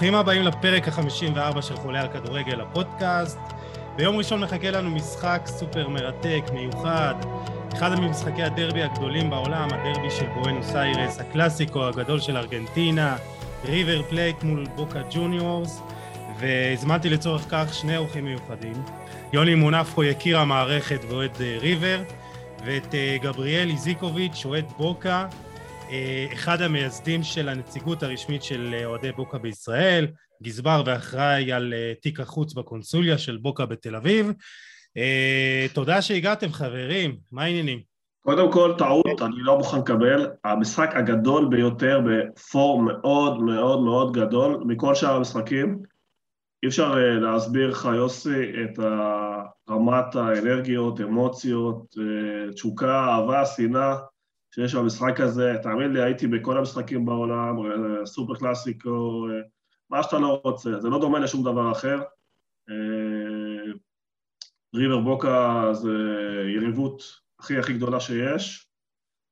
ברוכים הבאים לפרק ה-54 של חולה על כדורגל, הפודקאסט. ביום ראשון מחכה לנו משחק סופר מרתק, מיוחד, אחד ממשחקי הדרבי הגדולים בעולם, הדרבי של בואנוס איירס, הקלאסיקו הגדול של ארגנטינה, ריבר פלייט מול בוקה ג'וניורס, והזמנתי לצורך כך שני אורחים מיוחדים. יוני מונפקו, יקיר המערכת ואוהד אה, ריבר, ואת אה, גבריאל איזיקוביץ', אוהד בוקה, אחד המייסדים של הנציגות הרשמית של אוהדי בוקה בישראל, גזבר ואחראי על תיק החוץ בקונסוליה של בוקה בתל אביב. תודה שהגעתם חברים, מה העניינים? קודם כל, טעות, אני לא מוכן לקבל. המשחק הגדול ביותר בפורום מאוד מאוד מאוד גדול מכל שאר המשחקים. אי אפשר אה, להסביר לך, יוסי, את רמת האנרגיות, אמוציות, אה, תשוקה, אהבה, שנאה שיש במשחק הזה. תאמין לי, הייתי בכל המשחקים בעולם, אה, סופר קלאסיקו, מה שאתה לא רוצה. זה לא דומה לשום דבר אחר. ריבר בוקה זה יריבות הכי הכי גדולה שיש,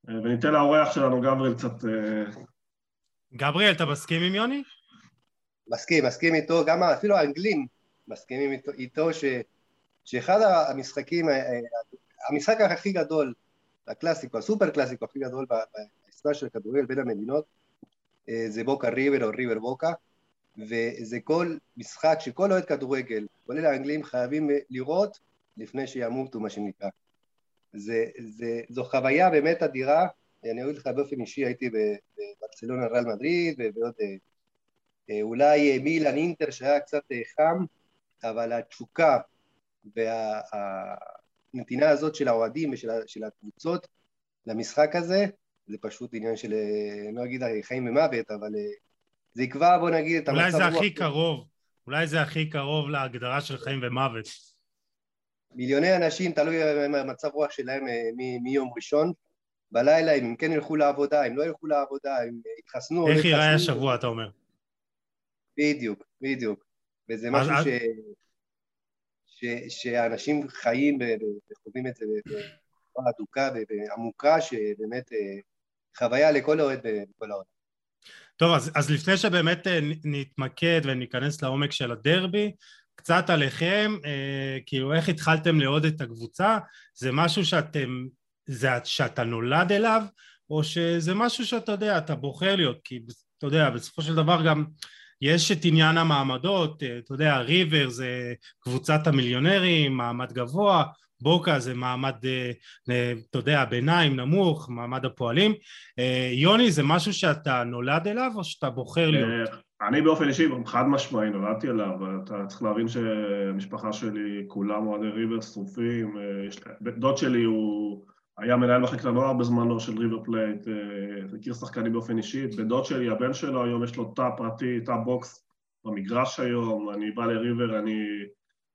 וניתן לאורח שלנו גבריאל קצת... גבריאל, אתה מסכים עם יוני? מסכים, מסכים איתו, גם אפילו האנגלים מסכימים איתו, איתו ש, שאחד המשחקים, אה, אה, המשחק הכי גדול, הקלאסיקו, הסופר קלאסיקו הכי גדול בהיסטוריה של הכדורגל בין המדינות זה בוקה ריבר או ריבר בוקה וזה כל משחק שכל אוהד כדורגל, כולל האנגלים, חייבים לראות לפני שימותו מה שנקרא. זה, זה, זו חוויה באמת אדירה, אני אגיד לך באופן אישי הייתי בברצלונה ריאל מדריד ובעוד אה, אולי מילאן אינטר שהיה קצת חם, אבל התשוקה והנתינה הזאת של האוהדים ושל הקבוצות למשחק הזה, זה פשוט עניין של, אני לא אגיד חיים ומוות, אבל זה יקבע, בוא נגיד, את המצב... אולי זה הכי קרוב, אולי זה הכי קרוב להגדרה של חיים ומוות. מיליוני אנשים, תלוי במצב רוח שלהם מיום ראשון, בלילה, אם הם כן ילכו לעבודה, אם לא ילכו לעבודה, אם יתחסנו... איך ייראה השבוע, אתה אומר? בדיוק, בדיוק. וזה משהו ש... שאנשים חיים וחווים את זה בצורה אדוקה ועמוקה, שבאמת אה, חוויה לכל אוהד בכל העולם. טוב, אז, אז לפני שבאמת אה, נתמקד וניכנס לעומק של הדרבי, קצת עליכם, אה, כאילו איך התחלתם לאהוד את הקבוצה, זה משהו שאתם, זה שאתה נולד אליו, או שזה משהו שאתה יודע, אתה בוחר להיות, כי אתה יודע, בסופו של דבר גם יש את עניין המעמדות, אה, אתה יודע, ריבר זה קבוצת המיליונרים, מעמד גבוה, בוקה זה מעמד, אה, אה, אתה יודע, ביניים, נמוך, מעמד הפועלים. יוני, זה משהו שאתה נולד אליו או שאתה בוחר להיות? אני באופן אישי, חד משמעי, נולדתי אליו, אתה צריך להבין שהמשפחה שלי כולם אוהדי ריבר שרופים, דוד שלי הוא... היה מנהל מחלקת הנוער בזמנו של ריבר פלייט, מכיר שחקנים באופן אישי, בן דוד שלי, הבן שלו היום יש לו תא פרטי, תא בוקס במגרש היום, אני בא לריבר, אני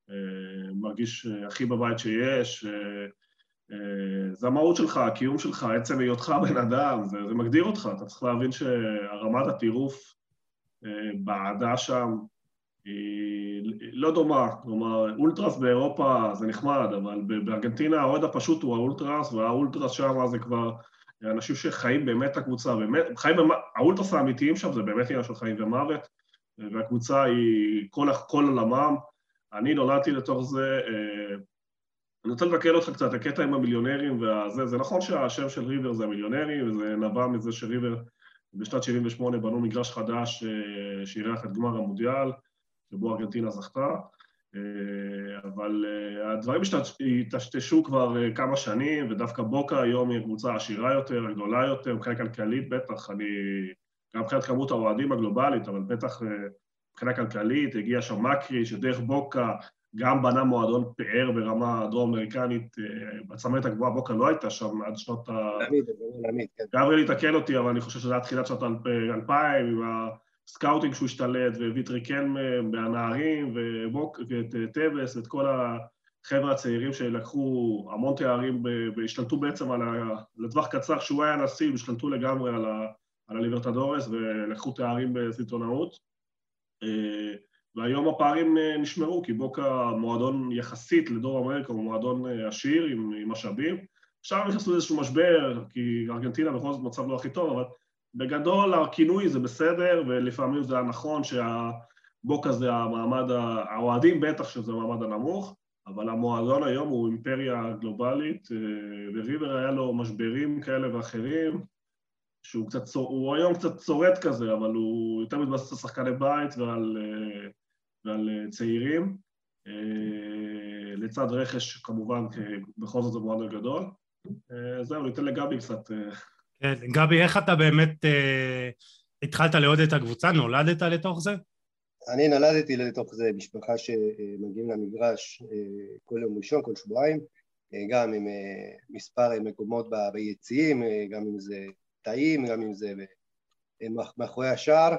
אה, מרגיש הכי בבית שיש, אה, אה, זה המהות שלך, הקיום שלך, עצם היותך בן אדם, זה, זה מגדיר אותך, אתה צריך להבין שהרמת הטירוף באהדה שם לא דומה, כלומר אולטרס באירופה זה נחמד, אבל בארגנטינה האוהד הפשוט הוא האולטרס, והאולטרס שם זה כבר אנשים שחיים באמת את הקבוצה, באמת, חיים, האולטרס האמיתיים שם זה באמת עניין של חיים ומוות, והקבוצה היא כל, כל עולמם. אני נולדתי לתוך זה, אה, אני רוצה לבקר אותך קצת, הקטע עם המיליונרים והזה, זה נכון שהשם של ריבר זה המיליונרים, וזה נבע מזה שריבר בשנת 78' בנו מגרש חדש אה, שאירח את גמר המונדיאל, שבו ארגנטינה זכתה, אה, אבל אה, הדברים היטשטשו כבר אה, כמה שנים, ודווקא בוקה היום היא קבוצה עשירה יותר, גדולה יותר, מבחינה כלכלית בטח, אני... גם מבחינת כמות האוהדים הגלובלית, אבל בטח מבחינה כלכלית, הגיע שם מקרי, שדרך בוקה גם בנה מועדון פאר ברמה דרום-אמריקנית, בצמרת הגבוהה בוקה לא הייתה שם עד שנות ה... כן. גבריאל יתקן אותי, אבל אני חושב שזה היה תחילת שנות 2000, עם ה... scouting שהוא השתלט, והביא טריקן מהנערים, ואת טבס, ואת כל החבר'ה הצעירים שלקחו המון תארים והשתלטו בעצם על ה... לטווח קצר, כשהוא היה נשיא, השתלטו לגמרי על, ה... על הליברטדורס ולקחו תארים בסיטונאות. אה, והיום הפערים אה, נשמרו, כי בוקה מועדון יחסית לדור אמריקה הוא מועדון אה, עשיר עם, עם משאבים. עכשיו נכנסו לאיזשהו משבר, כי ארגנטינה בכל זאת מצב לא הכי טוב, אבל בגדול הכינוי זה בסדר, ולפעמים זה הנכון שהבוקה זה המעמד, האוהדים בטח שזה המעמד הנמוך, אבל המועדון היום הוא אימפריה גלובלית, וריבר היה לו משברים כאלה ואחרים, שהוא קצת, הוא היום קצת צורט כזה, אבל הוא יותר מתבסס על שחקני בית ועל, ועל צעירים, לצד רכש כמובן, בכל זאת זה מועדון גדול. זהו, ניתן לגבי קצת כן, גבי, איך אתה באמת אה, התחלת לעוד את הקבוצה? נולדת לתוך זה? אני נולדתי לתוך זה, משפחה שמגיעים למגרש אה, כל יום ראשון, כל שבועיים, אה, גם עם אה, מספר מקומות ביציעים, גם אם זה תאים, גם אם זה מאחורי השער,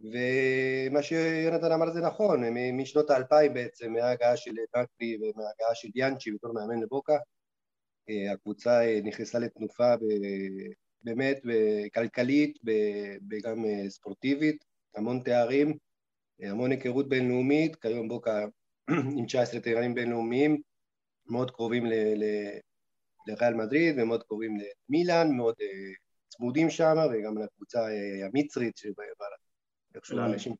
ומה שיונתן אמר זה נכון, משנות האלפיים בעצם, מההגעה של בקרי ומההגעה של דיאנצ'י בתור מאמן לבוקה, הקבוצה נכנסה לתנופה באמת כלכלית וגם ספורטיבית, המון תארים, המון היכרות בינלאומית, כיום בוקה עם 19 תארים בינלאומיים, מאוד קרובים לריאל מדריד ומאוד קרובים למילאן, מאוד אה, צמודים שם וגם לקבוצה אה, המצרית שאיכשהו אנשים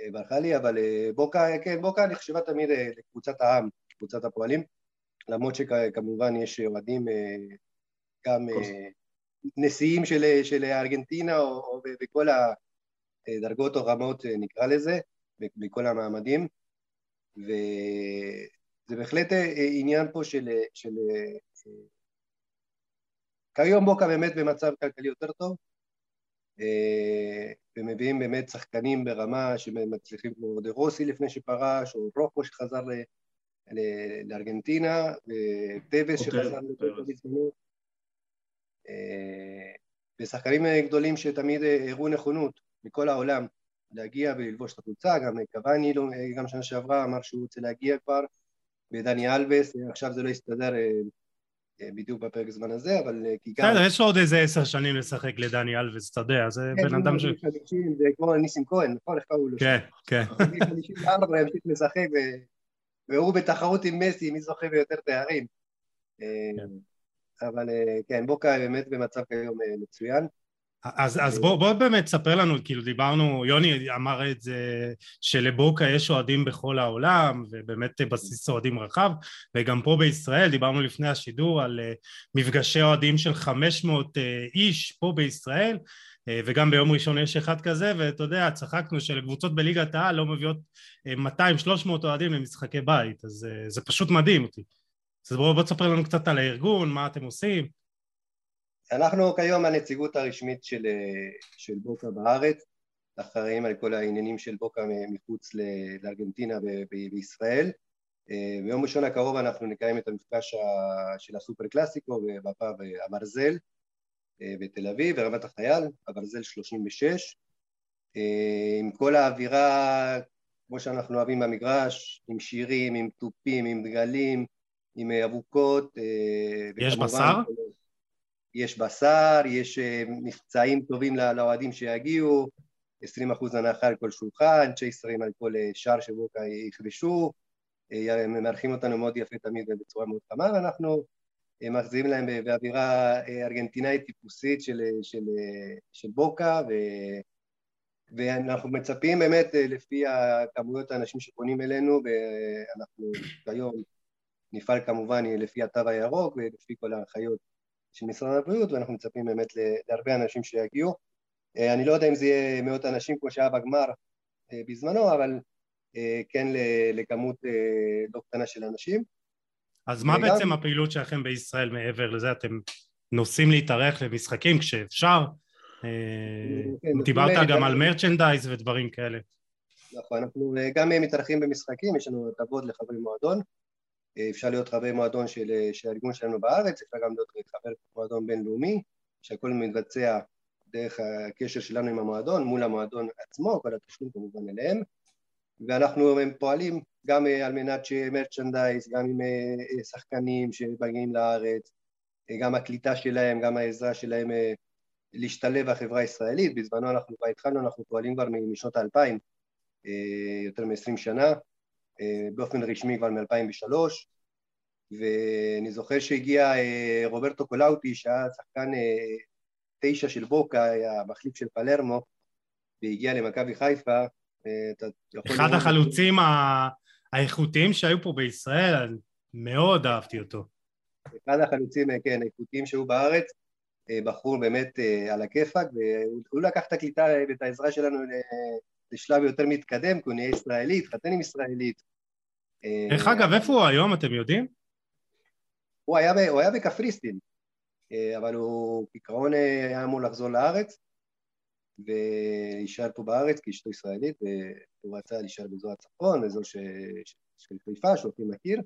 אה, ברכה לי, אבל בוקה, כן, בוקה נחשבה תמיד לקבוצת העם, קבוצת הפועלים, למרות שכמובן יש אוהדים גם נשיאים של, של ארגנטינה או, או בכל הדרגות או רמות נקרא לזה, בכל המעמדים. וזה בהחלט עניין פה של, של כיום בוקה באמת במצב כלכלי יותר טוב ומביאים באמת שחקנים ברמה שמצליחים כמו דה רוסי לפני שפרש או רוקו שחזר ל, ל, לארגנטינה וטווס שחזר אה, ושחקנים גדולים שתמיד הראו נכונות מכל העולם להגיע וללבוש את הקבוצה, גם קוואני, לא, גם שנה שעברה אמר שהוא רוצה להגיע כבר, ודני אלבס, עכשיו זה לא הסתדר אה, אה, בדיוק בפרק זמן הזה, אבל כי גם... בסדר, יש עוד איזה עשר שנים לשחק לדני אלבס, אתה יודע, זה כן, בן אדם ש... זה כמו ניסים כהן, נכון? איך קראו לו? כן, כן. בגיל 54 ימשיך לשחק, והוא בתחרות עם מסי, מי זוכה ביותר תארים. כן. אבל אה, כן, בוקה באמת במצב כיום אה, מצוין. אז, אז בוא, בוא באמת תספר לנו, כאילו דיברנו, יוני אמר את זה שלבוקה יש אוהדים בכל העולם ובאמת בסיס אוהדים רחב וגם פה בישראל דיברנו לפני השידור על מפגשי אוהדים של 500 uh, איש פה בישראל וגם ביום ראשון יש אחד כזה ואתה יודע צחקנו שלקבוצות בליגת העל לא מביאות 200-300 אוהדים למשחקי בית אז זה פשוט מדהים אותי אז בואו בוא תספר לנו קצת על הארגון, מה אתם עושים. אנחנו כיום הנציגות הרשמית של, של בוקה בארץ, אחראים על כל העניינים של בוקה מחוץ לארגנטינה בישראל. ביום ראשון הקרוב אנחנו נקיים את המפגש של הסופר קלאסיקו בפאב הברזל בתל אביב, ברמת החייל, הברזל 36, עם כל האווירה כמו שאנחנו אוהבים במגרש, עם שירים, עם תופים, עם דגלים, עם אה, אבוקות. אה, יש בשר? יש בשר, יש אה, מבצעים טובים לאוהדים שיגיעו, 20% הנחה על כל שולחן, צ'ייסרים על כל שער שבו יכבשו, מארחים אותנו מאוד יפה תמיד בצורה מאוד חמה, ואנחנו מחזירים להם באווירה ארגנטינאית טיפוסית של, של, של בוקה, ו, ואנחנו מצפים באמת לפי כמויות האנשים שפונים אלינו, ואנחנו כיום נפעל כמובן לפי התו הירוק ולפי כל ההנחיות של משרד הבריאות ואנחנו מצפים באמת להרבה אנשים שיגיעו. אה, אני לא יודע אם זה יהיה מאות אנשים כמו שהיה בגמר אה, בזמנו, אבל אה, כן לכמות לא קטנה של אנשים. אז מה וגם... בעצם הפעילות שלכם בישראל מעבר לזה? אתם נוסעים להתארח למשחקים כשאפשר? כן, דיברת גם על מרצ'נדייז ודברים כאלה. נכון, אנחנו גם מתארחים במשחקים, יש לנו הטבות לחברי מועדון, אפשר להיות חבר מועדון של, של הארגון שלנו בארץ, אפשר גם להיות חבר מועדון בינלאומי, שהכל מתבצע דרך הקשר שלנו עם המועדון, מול המועדון עצמו, כל התשלום כמובן אליהם, ואנחנו פועלים גם על מנת שיהיה מרצ'נדייז, גם עם אה, שחקנים שמגיעים לארץ, גם הקליטה שלהם, גם העזרה שלהם אה, להשתלב בחברה הישראלית, בזמנו אנחנו כבר התחלנו, אנחנו פועלים כבר משנות האלפיים, אה, יותר מ-20 שנה, אה, באופן רשמי כבר מ-2003 ואני זוכר שהגיע אה, רוברטו קולאוטי שהיה שחקן אה, תשע של בוקה, היה המחליף של פלרמו, והגיע למכבי חיפה. אחד החלוצים האיכותיים שהיו פה בישראל, מאוד אהבתי אותו. אחד החלוצים, כן, האיכותיים שהיו בארץ, בחור באמת על הכיפאק, והוא לקח את הקליטה ואת העזרה שלנו לשלב יותר מתקדם, כי הוא נהיה ישראלי, התחתן עם ישראלית. דרך אגב, איפה הוא היום, אתם יודעים? הוא היה, הוא היה בקפריסטין, אבל הוא כעיקרון היה אמור לחזור לארץ, ולהישאר פה בארץ, כי אשתו ישראלית, והוא רצה להישאר באזור הצפון, באזור ש... של חיפה, שאותי מכיר,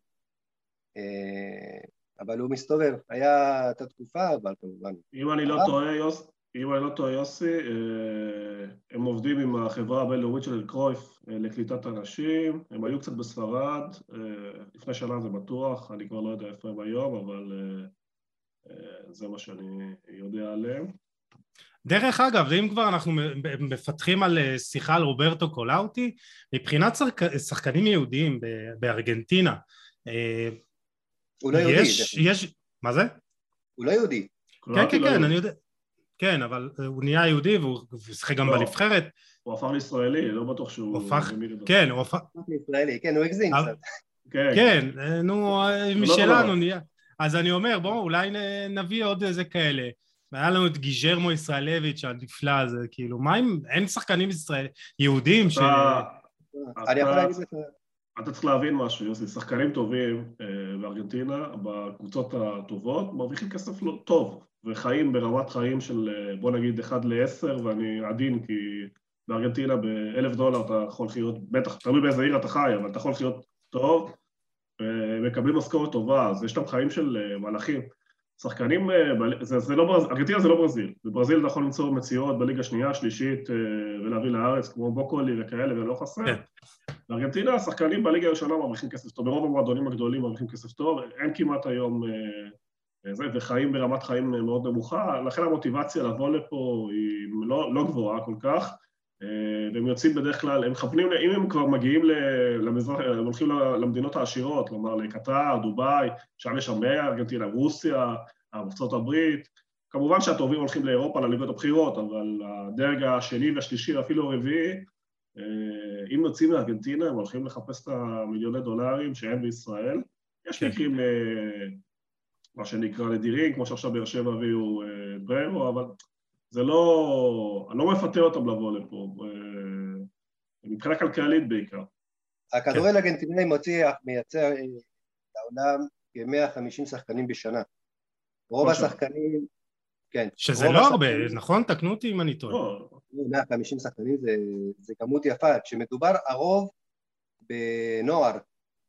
אבל הוא מסתובב, היה את התקופה, אבל כמובן... אם אני לא טועה, יוס, אם אני לא טועה, יוסי, הם עובדים עם החברה הבינלאומית של אלקרויף לקליטת אנשים, הם היו קצת בספרד, לפני שנה זה בטוח, אני כבר לא יודע איפה הם היום, אבל זה מה שאני יודע עליהם. דרך אגב, אם כבר אנחנו מפתחים על שיחה על רוברטו קולאוטי, מבחינת שחקנים יהודיים בארגנטינה, הוא לא יהודי. יש, יש, מה זה? הוא לא יהודי. כן, כן, כן, אני יודע. כן, אבל הוא נהיה יהודי והוא שיחק גם בנבחרת. הוא הפך לישראלי, לא בטוח שהוא... הפך, כן, הוא הפך... לישראלי, כן, הוא הגזים קצת. כן, כן, נו, משלנו נהיה. אז אני אומר, בואו, אולי נביא עוד איזה כאלה. והיה לנו את גיז'רמו ישראלביץ' הנפלא הזה, כאילו, מה אם אין שחקנים ישראל, יהודים ש... אני יכול להגיד לך... אתה צריך להבין משהו, יוסי, שחקנים טובים בארגנטינה, בקבוצות הטובות, מרוויחים כסף לא טוב, וחיים ברמת חיים של בוא נגיד 1 ל-10, ואני עדין כי בארגנטינה באלף דולר אתה יכול לחיות, בטח, תלוי באיזה עיר אתה חי, אבל אתה יכול לחיות טוב, ומקבלים משכורת טובה, אז יש להם חיים של מלאכים. שחקנים, זה, זה לא, ארגנטינה זה לא ברזיל, בברזיל אתה יכול למצוא מציאות בליגה שנייה, שלישית ולהביא לארץ כמו בוקולי וכאלה ולא חסר. כן. בארגנטינה השחקנים בליגה הראשונה מרוויחים כסף טוב, ברוב המועדונים הגדולים מרוויחים כסף טוב, אין כמעט היום זה, וחיים ברמת חיים מאוד נמוכה, לכן המוטיבציה לבוא לפה היא לא, לא גבוהה כל כך, והם יוצאים בדרך כלל, הם מכוונים, אם הם כבר מגיעים למזרח, הם הולכים למדינות העשירות, כלומר לקטר, דובאי, שם יש הרבה, ארגנטינה, רוסיה, ארצות הברית, כמובן שהטובים הולכים לאירופה, לליגות הבכירות, אבל הדרג השני והשלישי, אפילו הרביעי, אם יוצאים מארגנטינה, הם הולכים לחפש את המיליוני דולרים שאין בישראל. יש כן. מקרים, מה שנקרא נדירים, כמו שעכשיו באר שבע הביאו בררו, אבל זה לא... אני לא מפתה אותם לבוא לפה, מבחינה כלכלית בעיקר. הכדורגל מוציא, מייצר לעולם כ-150 שחקנים בשנה. רוב השחקנים, כן. שזה לא הרבה, נכון? תקנו אותי אם אני טועה. לא. 150 שחקנים זה, זה כמות יפה. כשמדובר הרוב בנוער,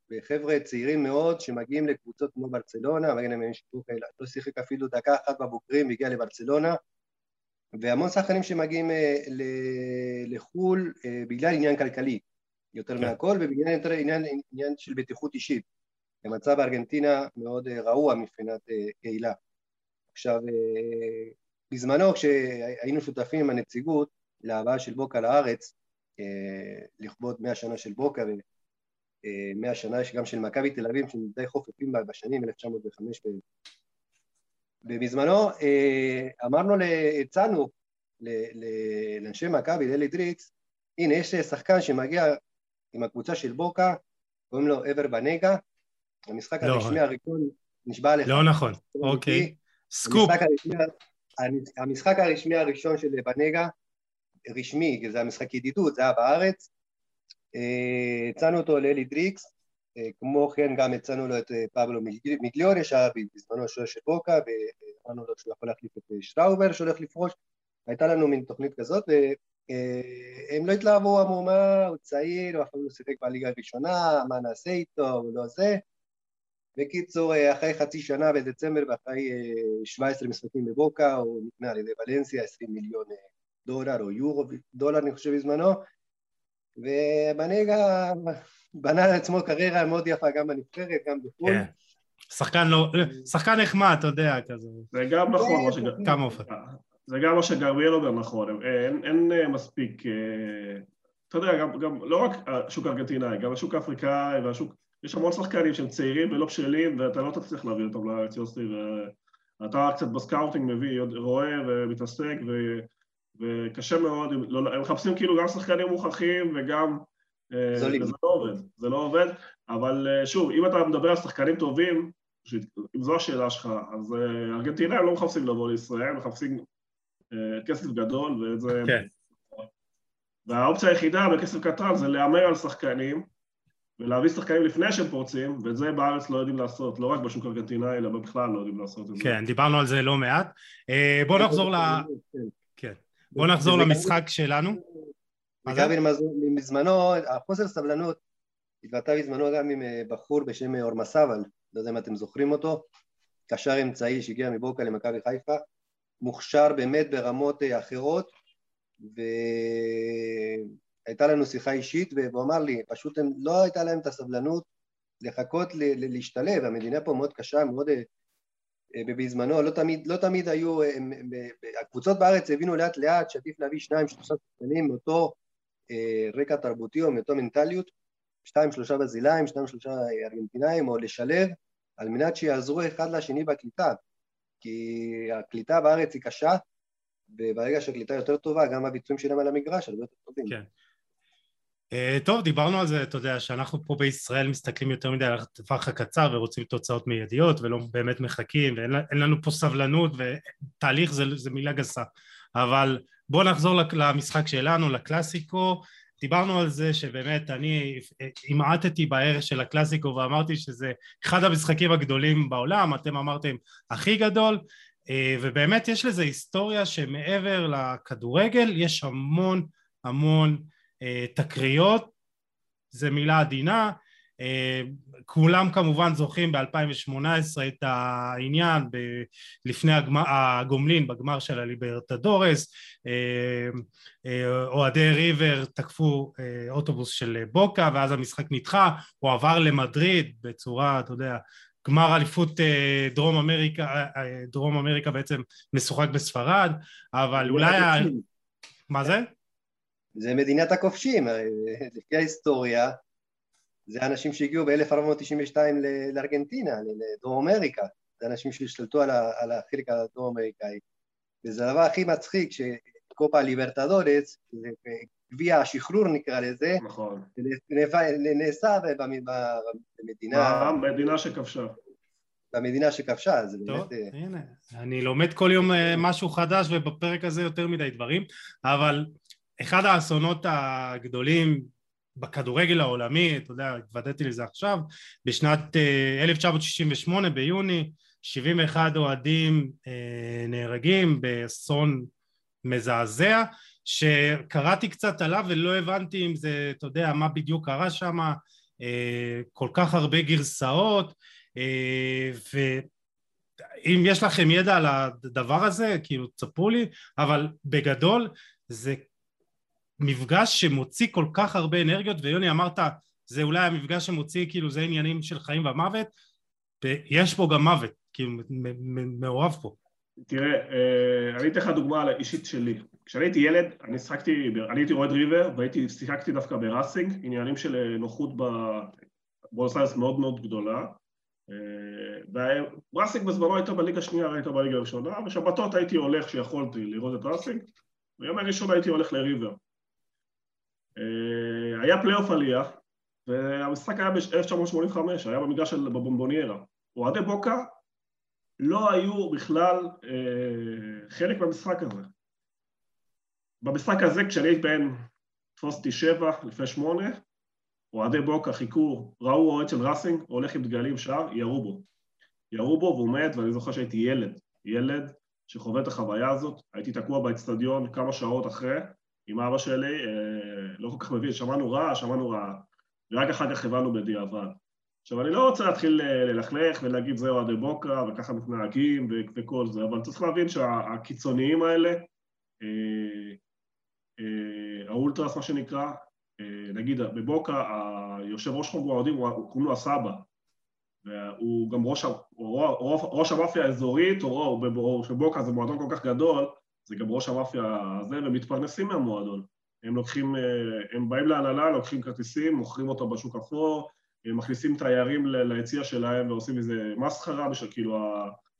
בחבר'ה צעירים מאוד שמגיעים לקבוצות כמו ברצלונה, מגן לא שיחק אפילו דקה אחת בבוגרים והגיע לברצלונה, והמון שחקנים שמגיעים לחו"ל בגלל עניין כלכלי יותר כן. מהכל ובגלל יותר עניין, עניין של בטיחות אישית. המצב בארגנטינה מאוד רעוע מבחינת קהילה. עכשיו, בזמנו כשהיינו שותפים עם הנציגות להבאה של בוקה לארץ, לכבוד מאה שנה של בוקה ומאה שנה גם של מכבי תל אביב, שהם די חופפים בשנים 1905 ובזמנו אמרנו, הצענו לאנשי מכבי, לאלי דריץ, הנה יש שחקן שמגיע עם הקבוצה של בוקה, קוראים לו אבר בנגה, המשחק לא. הרשמי הראשון נשבע לך. לא נכון, אוקיי. סקופ. המשחק הרשמי, המשחק הרשמי הראשון של בנגה, רשמי, זה המשחק ידידות, זה היה בארץ, הצענו אותו לאלי דריקס, כמו כן גם הצענו לו את פבלו מיגליורי שהיה בזמנו שוער של בוקה ואמרנו לו שהוא יכול להחליף את שטראובר שהולך לפרוש. הייתה לנו מין תוכנית כזאת והם לא התלהבו, אמרו מה הוא צעיר, הוא אפילו שיחק בליגה הראשונה, מה נעשה איתו, הוא לא זה. בקיצור אחרי חצי שנה בדצמבר ואחרי 17 משחקים בבוקה הוא נקנה על ידי ולנסיה 20 מיליון דולר או יורו דולר אני חושב בזמנו ובנגה בנה לעצמו קריירה מאוד יפה גם בנבחרת, גם בחו"ל. כן. שחקן לא, שחקן נחמד, אתה יודע, כזה. זה גם נכון, כמה אופן. זה גם מה שגרביאל אומר נכון, אין, אין מספיק, אתה יודע, גם, גם לא רק השוק הארגנטינאי, גם השוק האפריקאי והשוק, יש המון שחקנים שהם צעירים ולא בשלים ואתה לא תצליח להביא אותם לארץ יוסי אתה קצת ב scouting מביא, רואה ומתעסק, ו, וקשה מאוד, לא, הם מחפשים כאילו גם שחקנים מוכחים וגם... זולים. וזה לא עובד, זה לא עובד, אבל שוב, אם אתה מדבר על שחקנים טובים, אם זו השאלה שלך, אז ארגנטינה הם לא מחפשים לבוא לישראל, מחפשים כסף גדול, וזה... כן. והאופציה היחידה בכסף קטן זה להמר על שחקנים ולהביא שחקנים לפני שהם פורצים, ואת זה בארץ לא יודעים לעשות, לא רק בשוק הארגנטינאי, אלא בכלל לא יודעים לעשות את זה. כן, דיברנו על זה לא מעט. אה, בואו נחזור ל... כן. בואו נחזור למשחק שלנו. וגם מזמנו, החוסר סבלנות התבטא בזמנו גם עם אה, בחור בשם אה, אורמה סבל, לא יודע אם אתם זוכרים אותו, קשר אמצעי שהגיע מבוקה למכבי חיפה, מוכשר באמת ברמות אחרות, והייתה לנו שיחה אישית והוא אמר לי, פשוט הם, לא הייתה להם את הסבלנות לחכות להשתלב, המדינה פה מאוד קשה, מאוד אה, בזמנו, לא תמיד, לא תמיד היו, הם, הם, הקבוצות בארץ הבינו לאט לאט שעדיף להביא שניים שלושה שחקנים מאותו אה, רקע תרבותי או מאותו מנטליות, שתיים שלושה ברזילאים, שניים שלושה ארגנטינאים, או לשלב על מנת שיעזרו אחד לשני בקליטה, כי הקליטה בארץ היא קשה, וברגע שהקליטה יותר טובה, גם הביצועים שלהם על המגרש הרבה יותר טובים. כן. Uh, טוב, דיברנו על זה, אתה יודע, שאנחנו פה בישראל מסתכלים יותר מדי על הטווח הקצר ורוצים תוצאות מיידיות ולא באמת מחכים ואין לנו פה סבלנות ותהליך זה, זה מילה גסה. אבל בואו נחזור למשחק שלנו, לקלאסיקו. דיברנו על זה שבאמת אני המעטתי בערך של הקלאסיקו ואמרתי שזה אחד המשחקים הגדולים בעולם, אתם אמרתם הכי גדול אה, ובאמת יש לזה היסטוריה שמעבר לכדורגל יש המון המון אה, תקריות, זה מילה עדינה, אה, כולם כמובן זוכרים ב-2018 את העניין ב- לפני הגמר, הגומלין בגמר של הליברטדורס. אוהדי ריבר תקפו אוטובוס של בוקה ואז המשחק נדחה. הוא עבר למדריד בצורה אתה יודע גמר אליפות אה, דרום אמריקה, אה, אה, דרום אמריקה בעצם משוחק בספרד, אבל אולי... מה זה? זה מדינת הכובשים, לפי ההיסטוריה, זה אנשים שהגיעו ב-1492 לארגנטינה, לדרום אמריקה, זה אנשים שהשתלטו על החלק הדרום אמריקאי, וזה הדבר הכי מצחיק, שקופה ליברטדורס, גביע השחרור נקרא לזה, נכון. נעשה במדינה... במדינה שכבשה. במדינה שכבשה, זה באמת... טוב, אה, הנה, אני לומד כל יום אה, משהו חדש ובפרק הזה יותר מדי דברים, אבל אחד האסונות הגדולים בכדורגל העולמי, אתה יודע, התוודעתי לזה עכשיו, בשנת 1968 אה, ביוני, 71 אוהדים נהרגים באסון מזעזע, שקראתי קצת עליו ולא הבנתי אם זה, אתה יודע, מה בדיוק קרה שם, אה, כל כך הרבה גרסאות, אה, ואם יש לכם ידע על הדבר הזה, כאילו תספרו לי, אבל בגדול זה מפגש שמוציא כל כך הרבה אנרגיות, ויוני אמרת, זה אולי המפגש שמוציא, כאילו זה עניינים של חיים ומוות, ויש פה גם מוות, כאילו מעורב פה. תראה, אה, אני אתן לך דוגמה אישית שלי. כשאני הייתי ילד, אני שחקתי, אני הייתי רועד ריבר והייתי, שיחקתי דווקא בראסינג, עניינים של אה, נוחות בבונוס מאוד מאוד גדולה. אה, וראסינג בזמנו הייתה בליגה השנייה, הייתה בליגה הראשונה, בשבתות הייתי הולך כשיכולתי לראות את ראסינג, ביום הראשון הייתי הולך לריבר. היה פלייאוף עלייה, והמשחק היה ב-1985, היה במגרש של בבומבונרה. אוהדי בוקה לא היו בכלל אה, חלק במשחק הזה. במשחק הזה, כשאני הייתי בן, תפוס שבע, לפני שמונה, אוהדי בוקה חיכו, ראו אוהד של ראסינג, הולך עם דגלים שר, ירו בו. ירו בו והוא מת, ואני זוכר שהייתי ילד, ילד שחווה את החוויה הזאת, הייתי תקוע באצטדיון כמה שעות אחרי, עם אבא שלי, אה, לא כל כך מבין, שמענו רע, שמענו רע, ורק אחר כך הבנו בדיעבד. עכשיו, אני לא רוצה להתחיל אה, ללכלך ולהגיד זהו אוהדי בוקה וככה מתנהגים וכל זה, אבל צריך להבין שהקיצוניים האלה, אה, אה, האולטרס מה שנקרא, נגיד בבוקה, היושב ראש חוג האוהדים, קוראים לו הסבא, והוא גם ראש, ראש המאפיה האזורית, או שבוקה זה מועדון כל כך גדול, זה גם ראש המאפיה הזה, והם מתפרנסים מהמועדון. הם לוקחים, הם באים להנהלה, לוקחים כרטיסים, מוכרים אותו בשוק אפור, מכניסים תיירים ליציע שלהם ועושים איזה מסחרה בשביל כאילו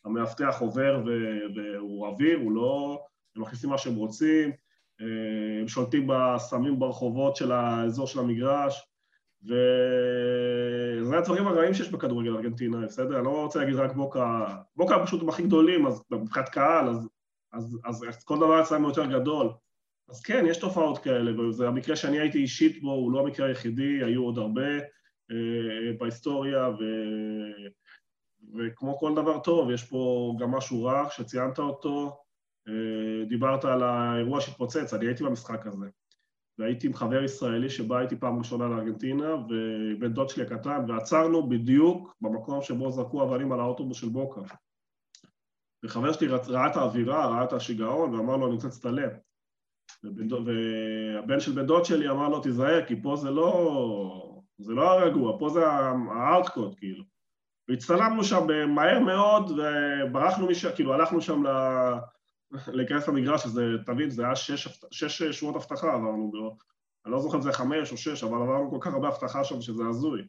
המאבטח עובר והוא אוויר, הוא לא... הם מכניסים מה שהם רוצים, הם שולטים בסמים ברחובות של האזור של המגרש, וזה הדברים הרעים שיש בכדורגל ארגנטינה, בסדר? אני לא רוצה להגיד רק בוקה, בוקה פשוט הם הכי גדולים, אז מבחינת קהל, אז, אז, אז, אז כל דבר אצלם יותר גדול. אז כן, יש תופעות כאלה, וזה המקרה שאני הייתי אישית בו, הוא לא המקרה היחידי, היו עוד הרבה אה, בהיסטוריה, ו... וכמו כל דבר טוב, יש פה גם משהו רע שציינת אותו, אה, דיברת על האירוע שהתפוצץ, אני הייתי במשחק הזה. והייתי עם חבר ישראלי שבא איתי פעם ראשונה לארגנטינה, ובן דוד שלי הקטן, ועצרנו בדיוק במקום שבו זרקו אבנים על האוטובוס של בוקה. וחבר שלי ראה את האווירה, ראה את השיגעון, ואמר לו, אני רוצה להצטלם. והבן של בן דוד שלי אמר לו, תיזהר, כי פה זה לא... זה לא הרגוע, פה זה הארטקוד, כאילו. והצטלמנו שם מהר מאוד, וברחנו משם, כאילו הלכנו שם ל... להיכנס למגרש, שזה, תבין, זה היה שש, שש שורות אבטחה עברנו בו. אני לא זוכר אם זה חמש או שש, אבל עברנו כל כך הרבה אבטחה שם שזה הזוי.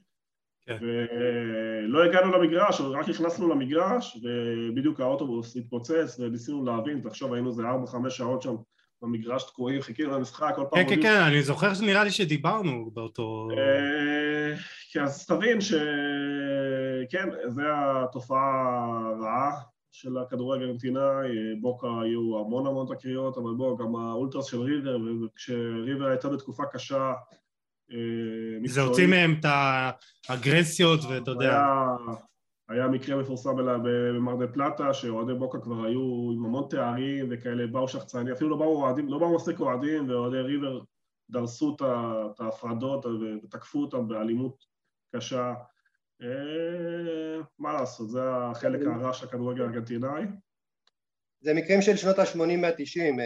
כן. ולא הגענו למגרש, רק נכנסנו למגרש, ובדיוק האוטובוס התפוצץ, וניסינו להבין, תחשוב, היינו איזה ארבע, חמש שעות שם במגרש תקועים, חיכינו למשחק, כל פעם... כן, כן, כן, אני זוכר שנראה לי שדיברנו באותו... אה, כן, אז תבין ש... כן, זו התופעה הרעה של הכדורגל הארגנטינאי, בוקה היו המון המון תקריות, אבל בוא, גם האולטרס של ריבר, וכשריבר הייתה בתקופה קשה, מקצועית... אה, זה הוציא מהם את האגרסיות, ואתה יודע... היה, מקרה מפורסם במר דה פלטה, שאוהדי בוקה כבר היו עם המון תארים וכאלה, באו שחצנים, אפילו לא באו אוהדים, לא באו מספיק אוהדים, ואוהדי ריבר דרסו את ההפרדות ותקפו אותם באלימות קשה. אה, מה לעשות, זה החלק הרע של הכדורגל הארגנטינאי. זה מקרים של שנות ה-80 וה-90,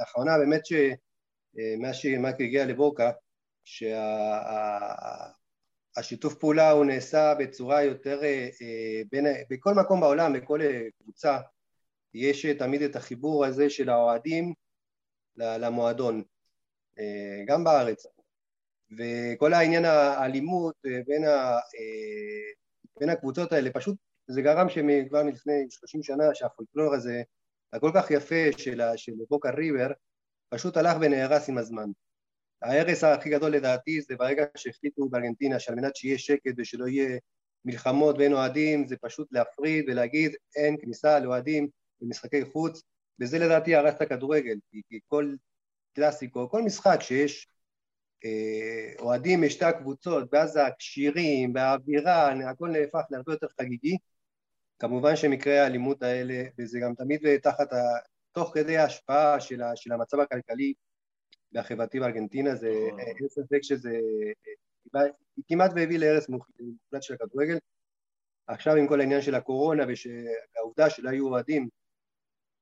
לאחרונה באמת שמאז שמאקי הגיע לבוקה, שהשיתוף פעולה הוא נעשה בצורה יותר, אה, בין, בכל מקום בעולם, בכל קבוצה, יש תמיד את החיבור הזה של האוהדים למועדון, אה, גם בארץ. וכל העניין האלימות אה, בין, ה, אה, בין הקבוצות האלה, פשוט זה גרם שכבר מלפני 30 שנה שהפולקלור הזה, הכל כך יפה של, של בוקה ריבר, פשוט הלך ונהרס עם הזמן. ההרס הכי גדול לדעתי זה ברגע שהחליטו בארגנטינה שעל מנת שיהיה שקט ושלא יהיה מלחמות בין אוהדים, זה פשוט להפריד ולהגיד אין כניסה לאוהדים במשחקי חוץ, וזה לדעתי הרס את הכדורגל, כי כל קלאסיקו, כל משחק שיש אה, אוהדים משתי הקבוצות, ואז הכשירים והאווירה, הכל נהפך להרבה יותר חגיגי. כמובן שמקרי האלימות האלה, וזה גם תמיד תחת, ה... תוך כדי ההשפעה. של המצב הכלכלי והחברתי בארגנטינה, זה נכון. אין ספק שזה אה, כמעט והביא להרס מוחלט של הכדורגל. עכשיו עם כל העניין של הקורונה והעובדה שלא היו אוהדים,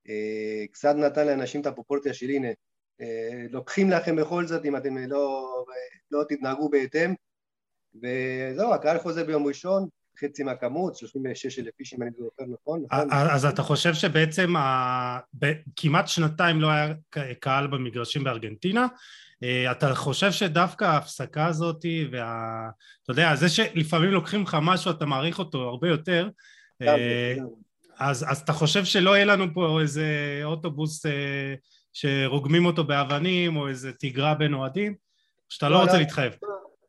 אה, קצת נתן לאנשים את הפרופורציה של הנה, אה, לוקחים לכם בכל זאת אם אתם לא, לא תתנהגו בהתאם וזהו, הקהל חוזר ביום ראשון, חצי מהכמות, 36 אלף איש אם אני זוכר נכון. נכון? אז אתה חושב שבעצם כמעט שנתיים לא היה קהל במגרשים בארגנטינה, אה, אתה חושב שדווקא ההפסקה הזאת וה... אתה יודע, זה שלפעמים לוקחים לך משהו אתה מעריך אותו הרבה יותר אה, אז, אז אתה חושב שלא יהיה לנו פה איזה אוטובוס שרוגמים אותו באבנים או איזה תגרה בין אוהדים, שאתה לא, לא רוצה לא, להתחייב.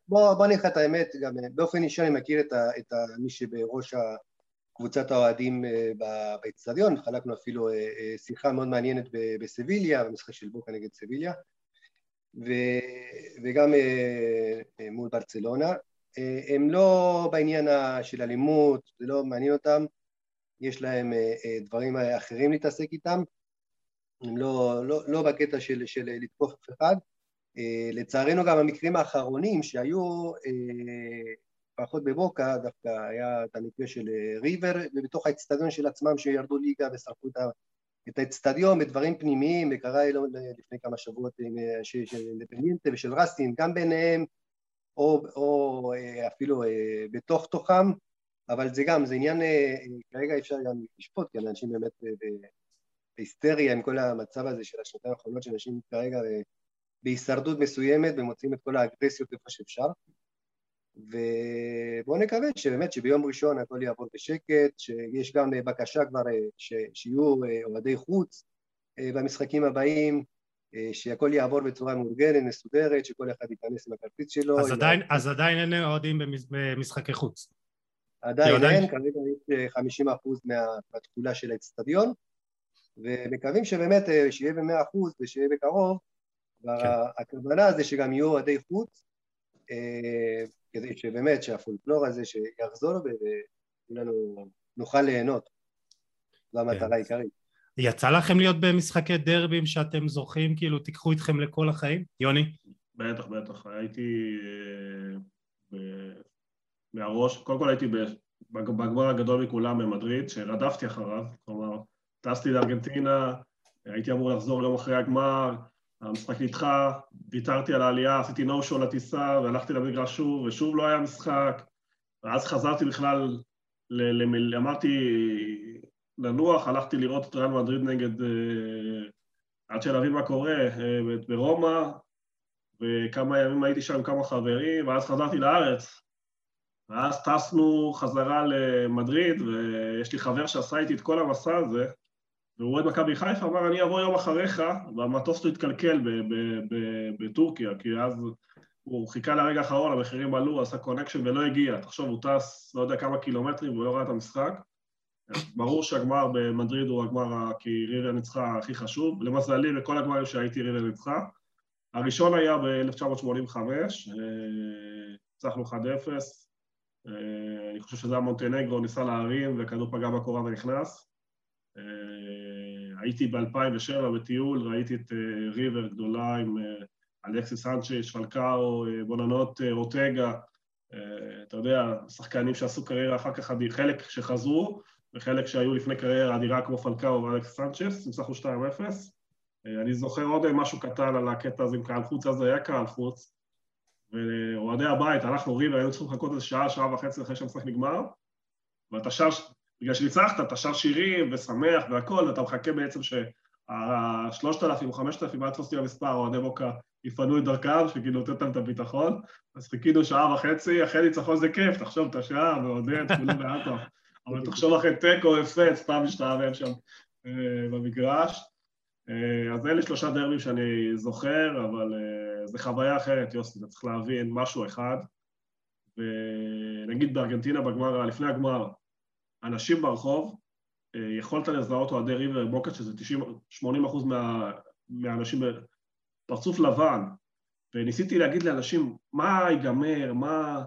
בוא, בוא נלך את האמת, גם באופן אישי אני מכיר את, ה, את ה, מי שבראש קבוצת האוהדים אה, באצטדיון, חלקנו אפילו אה, אה, שיחה מאוד מעניינת בסביליה, במשחק של בוקה נגד סביליה, ו, וגם מול ברצלונה. הם לא בעניין של אלימות, זה לא מעניין אותם, יש להם דברים אחרים להתעסק איתם, הם לא, לא, לא בקטע של, של לתקוף אף אחד. אה, לצערנו גם המקרים האחרונים שהיו אה, פחות בבוקה, דווקא היה את המקרה של אה, ריבר, ובתוך האצטדיון של עצמם שירדו ליגה ושרפו את האצטדיון בדברים פנימיים, וקרה לפני כמה שבועות של אינדפנדנטה ושל רסטין, גם ביניהם, או, או אפילו בתוך תוכם, אבל זה גם, זה עניין, כרגע אפשר גם לשפוט, כי אנשים באמת בהיסטריה עם כל המצב הזה של השנתיים האחרונות שאנשים כרגע בהישרדות מסוימת ומוצאים את כל האגרסיות איפה שאפשר ובואו נקווה שבאמת שביום ראשון הכל יעבור בשקט, שיש גם בקשה כבר ש... שיהיו אוהדי חוץ במשחקים הבאים, שהכל יעבור בצורה מאורגנת, מסודרת, שכל אחד ייכנס עם הכרטיס שלו. אז עדיין, אז עדיין אין אוהדים במשחקי חוץ. עדיין אין, כרגע יש 50 אחוז מהתכולה של האצטדיון, ומקווים שבאמת שיהיה במאה אחוז ושיהיה בקרוב, והכוונה כן. זה שגם יהיו אוהדי חוץ, כדי שבאמת שהפולקלור הזה שיחזור וכולנו נוכל ליהנות, זו המטרה כן. העיקרית. יצא לכם להיות במשחקי דרבים שאתם זוכים, כאילו תיקחו איתכם לכל החיים? יוני? בטח, בטח. הייתי אה, מהראש, קודם כל הייתי בגמר הגדול מכולם במדריד, שרדפתי אחריו, כלומר, טסתי לארגנטינה, הייתי אמור לחזור יום אחרי הגמר, המשחק נדחה, ויתרתי על העלייה, עשיתי נו שואו לטיסה, והלכתי למגרש שוב, ושוב לא היה משחק, ואז חזרתי בכלל, אמרתי, לנוח, הלכתי לראות את ריאל מדריד נגד... אה, עד שנבין מה קורה, אה, ברומא, וכמה ימים הייתי שם עם כמה חברים, ואז חזרתי לארץ. ואז טסנו חזרה למדריד, ויש לי חבר שעשה איתי את כל המסע הזה, והוא אוהד מכבי חיפה, אמר, אני אבוא יום אחריך, והמטוס שלו התקלקל בטורקיה, כי אז הוא חיכה לרגע האחרון, המחירים עלו, עשה קונקשן ולא הגיע. תחשוב, הוא טס לא יודע כמה קילומטרים והוא לא ראה את המשחק. ברור שהגמר במדריד הוא הגמר כי ריבר ניצחה הכי חשוב. למזלי, בכל הגמרים שהייתי ריבר ניצחה. הראשון היה ב-1985, ניצחנו 1-0. אה, אני חושב שזה היה מונטנגרו, ניסה להרים וכדור פגע בקורה ונכנס. אה, הייתי ב-2007 בטיול, ראיתי את אה, ריבר גדולה עם אלכסיס סנצ'יץ', פלקאו, בוננות רוטגה, אתה יודע, שחקנים שעשו קריירה אחר כך, חלק שחזרו, וחלק שהיו לפני קריירה אדירה כמו פלקאו ואלכס סנצ'ס, ניצחנו 2-0. אה, אני זוכר עוד משהו קטן על הקטע הזה עם קהל חוץ, אז היה קהל חוץ, ואוהדי הבית, אנחנו ריבה, היינו צריכים לחכות איזה שעה, שעה וחצי אחרי שהמשחק נגמר, ואתה שר, בגלל שניצחת, אתה שר שירים ושמח והכל, ואתה מחכה בעצם שהשלושת אלפים או חמשת אלפים, אל תפוס לי המספר, אוהדי מוקה יפנו את דרכם, שכאילו נותן להם את הביטחון, אז חיכינו שעה וחצי, אחרי ניצחון זה כיף, תחשוב, אתה שעה, ועודד, כולם באטו. אבל תחשוב אחרי תיקו הפסד, סתם משתעמם שם אה, במגרש. אה, אז אלה שלושה דרבים שאני זוכר, אבל אה, זו חוויה אחרת, יוסי, אתה צריך להבין משהו אחד. ונגיד בארגנטינה בגמר, לפני הגמר, אנשים ברחוב, יכולת לזהות אוהדי ריבר בוקה, שזה 80 אחוז מה, מהאנשים בפרצוף לבן, וניסיתי להגיד לאנשים, מה ייגמר, מה,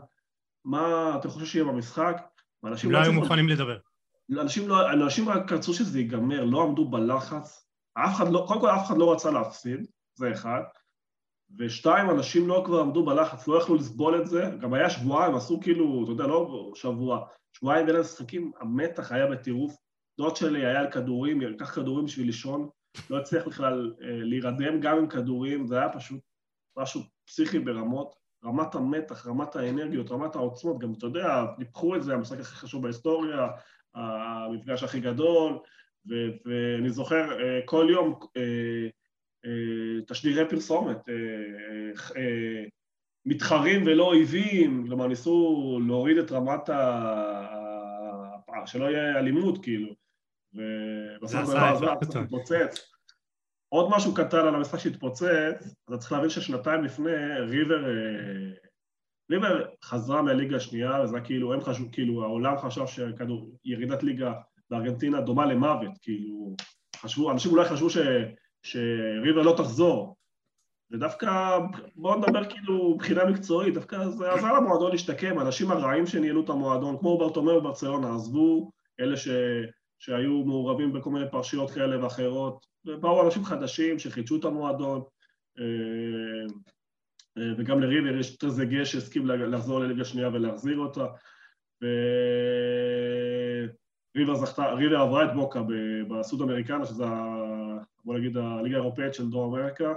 מה אתם חושבים שיהיה במשחק? אנשים לא, לא היו מוכנים לדבר. אנשים, לא, אנשים רק רצו שזה ייגמר, לא עמדו בלחץ. אף אחד לא, קודם כל אף אחד לא רצה להפסיד, זה אחד. ושתיים, אנשים לא כבר עמדו בלחץ, לא יכלו לסבול את זה. גם היה שבועיים, עשו כאילו, אתה יודע, לא שבוע, שבועיים בין המשחקים, המתח היה בטירוף. דוד שלי היה על כדורים, לקח כדורים בשביל לישון, לא הצליח בכלל אה, להירדם גם עם כדורים, זה היה פשוט משהו פסיכי ברמות. רמת המתח, רמת האנרגיות, רמת העוצמות, גם אתה יודע, ניפחו את זה, המשחק הכי חשוב בהיסטוריה, המפגש הכי גדול, ואני זוכר אה, כל יום אה, תשדירי פרסומת, מתחרים ולא אויבים, כלומר ניסו להוריד את רמת ה... שלא יהיה אלימות כאילו, ובסוף זה לא התפוצץ. עוד משהו קטן על המשחק שהתפוצץ, אתה צריך להבין ששנתיים לפני ריבר, אה, ריבר חזרה מהליגה השנייה, וזה כאילו, הם חשבו, כאילו, העולם חשב שירידת ליגה בארגנטינה דומה למוות, כאילו, חשבו, אנשים אולי חשבו ש, שריבר לא תחזור, ודווקא, בואו נדבר כאילו מבחינה מקצועית, דווקא זה עזר למועדון להשתקם, האנשים הרעים שניהלו את המועדון, כמו ברטומיאו בברצלונה, עזבו, אלה ש... שהיו מעורבים בכל מיני פרשיות כאלה ואחרות, ובאו אנשים חדשים שחידשו את המועדון, אה, אה, וגם לריבר יש טרזגה שהסכים לחזור לליגה שנייה ולהחזיר אותה, וריבר זכתה, ריבר עברה את בוקה בסוד אמריקנה, שזה, בוא נגיד, הליגה האירופאית של דרום אמריקה,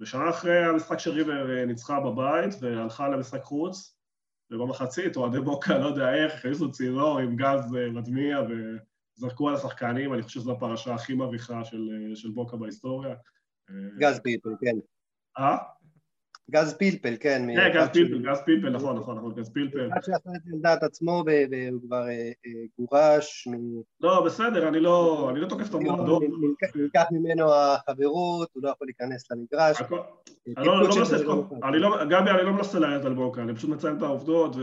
ושנה אחרי המשחק של ריבר אה, ניצחה בבית והלכה למשחק חוץ, ובמחצית אוהדי בוקה, לא יודע איך, הכניסו צינור עם גז מדמיע ו... זרקו על השחקנים, אני חושב שזו הפרשה הכי מביכה של, של בוקה בהיסטוריה. גז ביטל, כן. אה? גז פלפל, כן. כן, גז פלפל, גז פלפל, נכון, נכון, נכון, גז פלפל. אחד שעשה את זה לדעת עצמו והוא כבר אה, אה, גורש מ... לא, בסדר, אני לא, אני לא תוקף את המועדון. נלקח ממנו החברות, הוא לא יכול להיכנס למגרש. לא, לא לא, גבי, אני לא מנסה לרדת על בוקר, אני פשוט מציין את העובדות,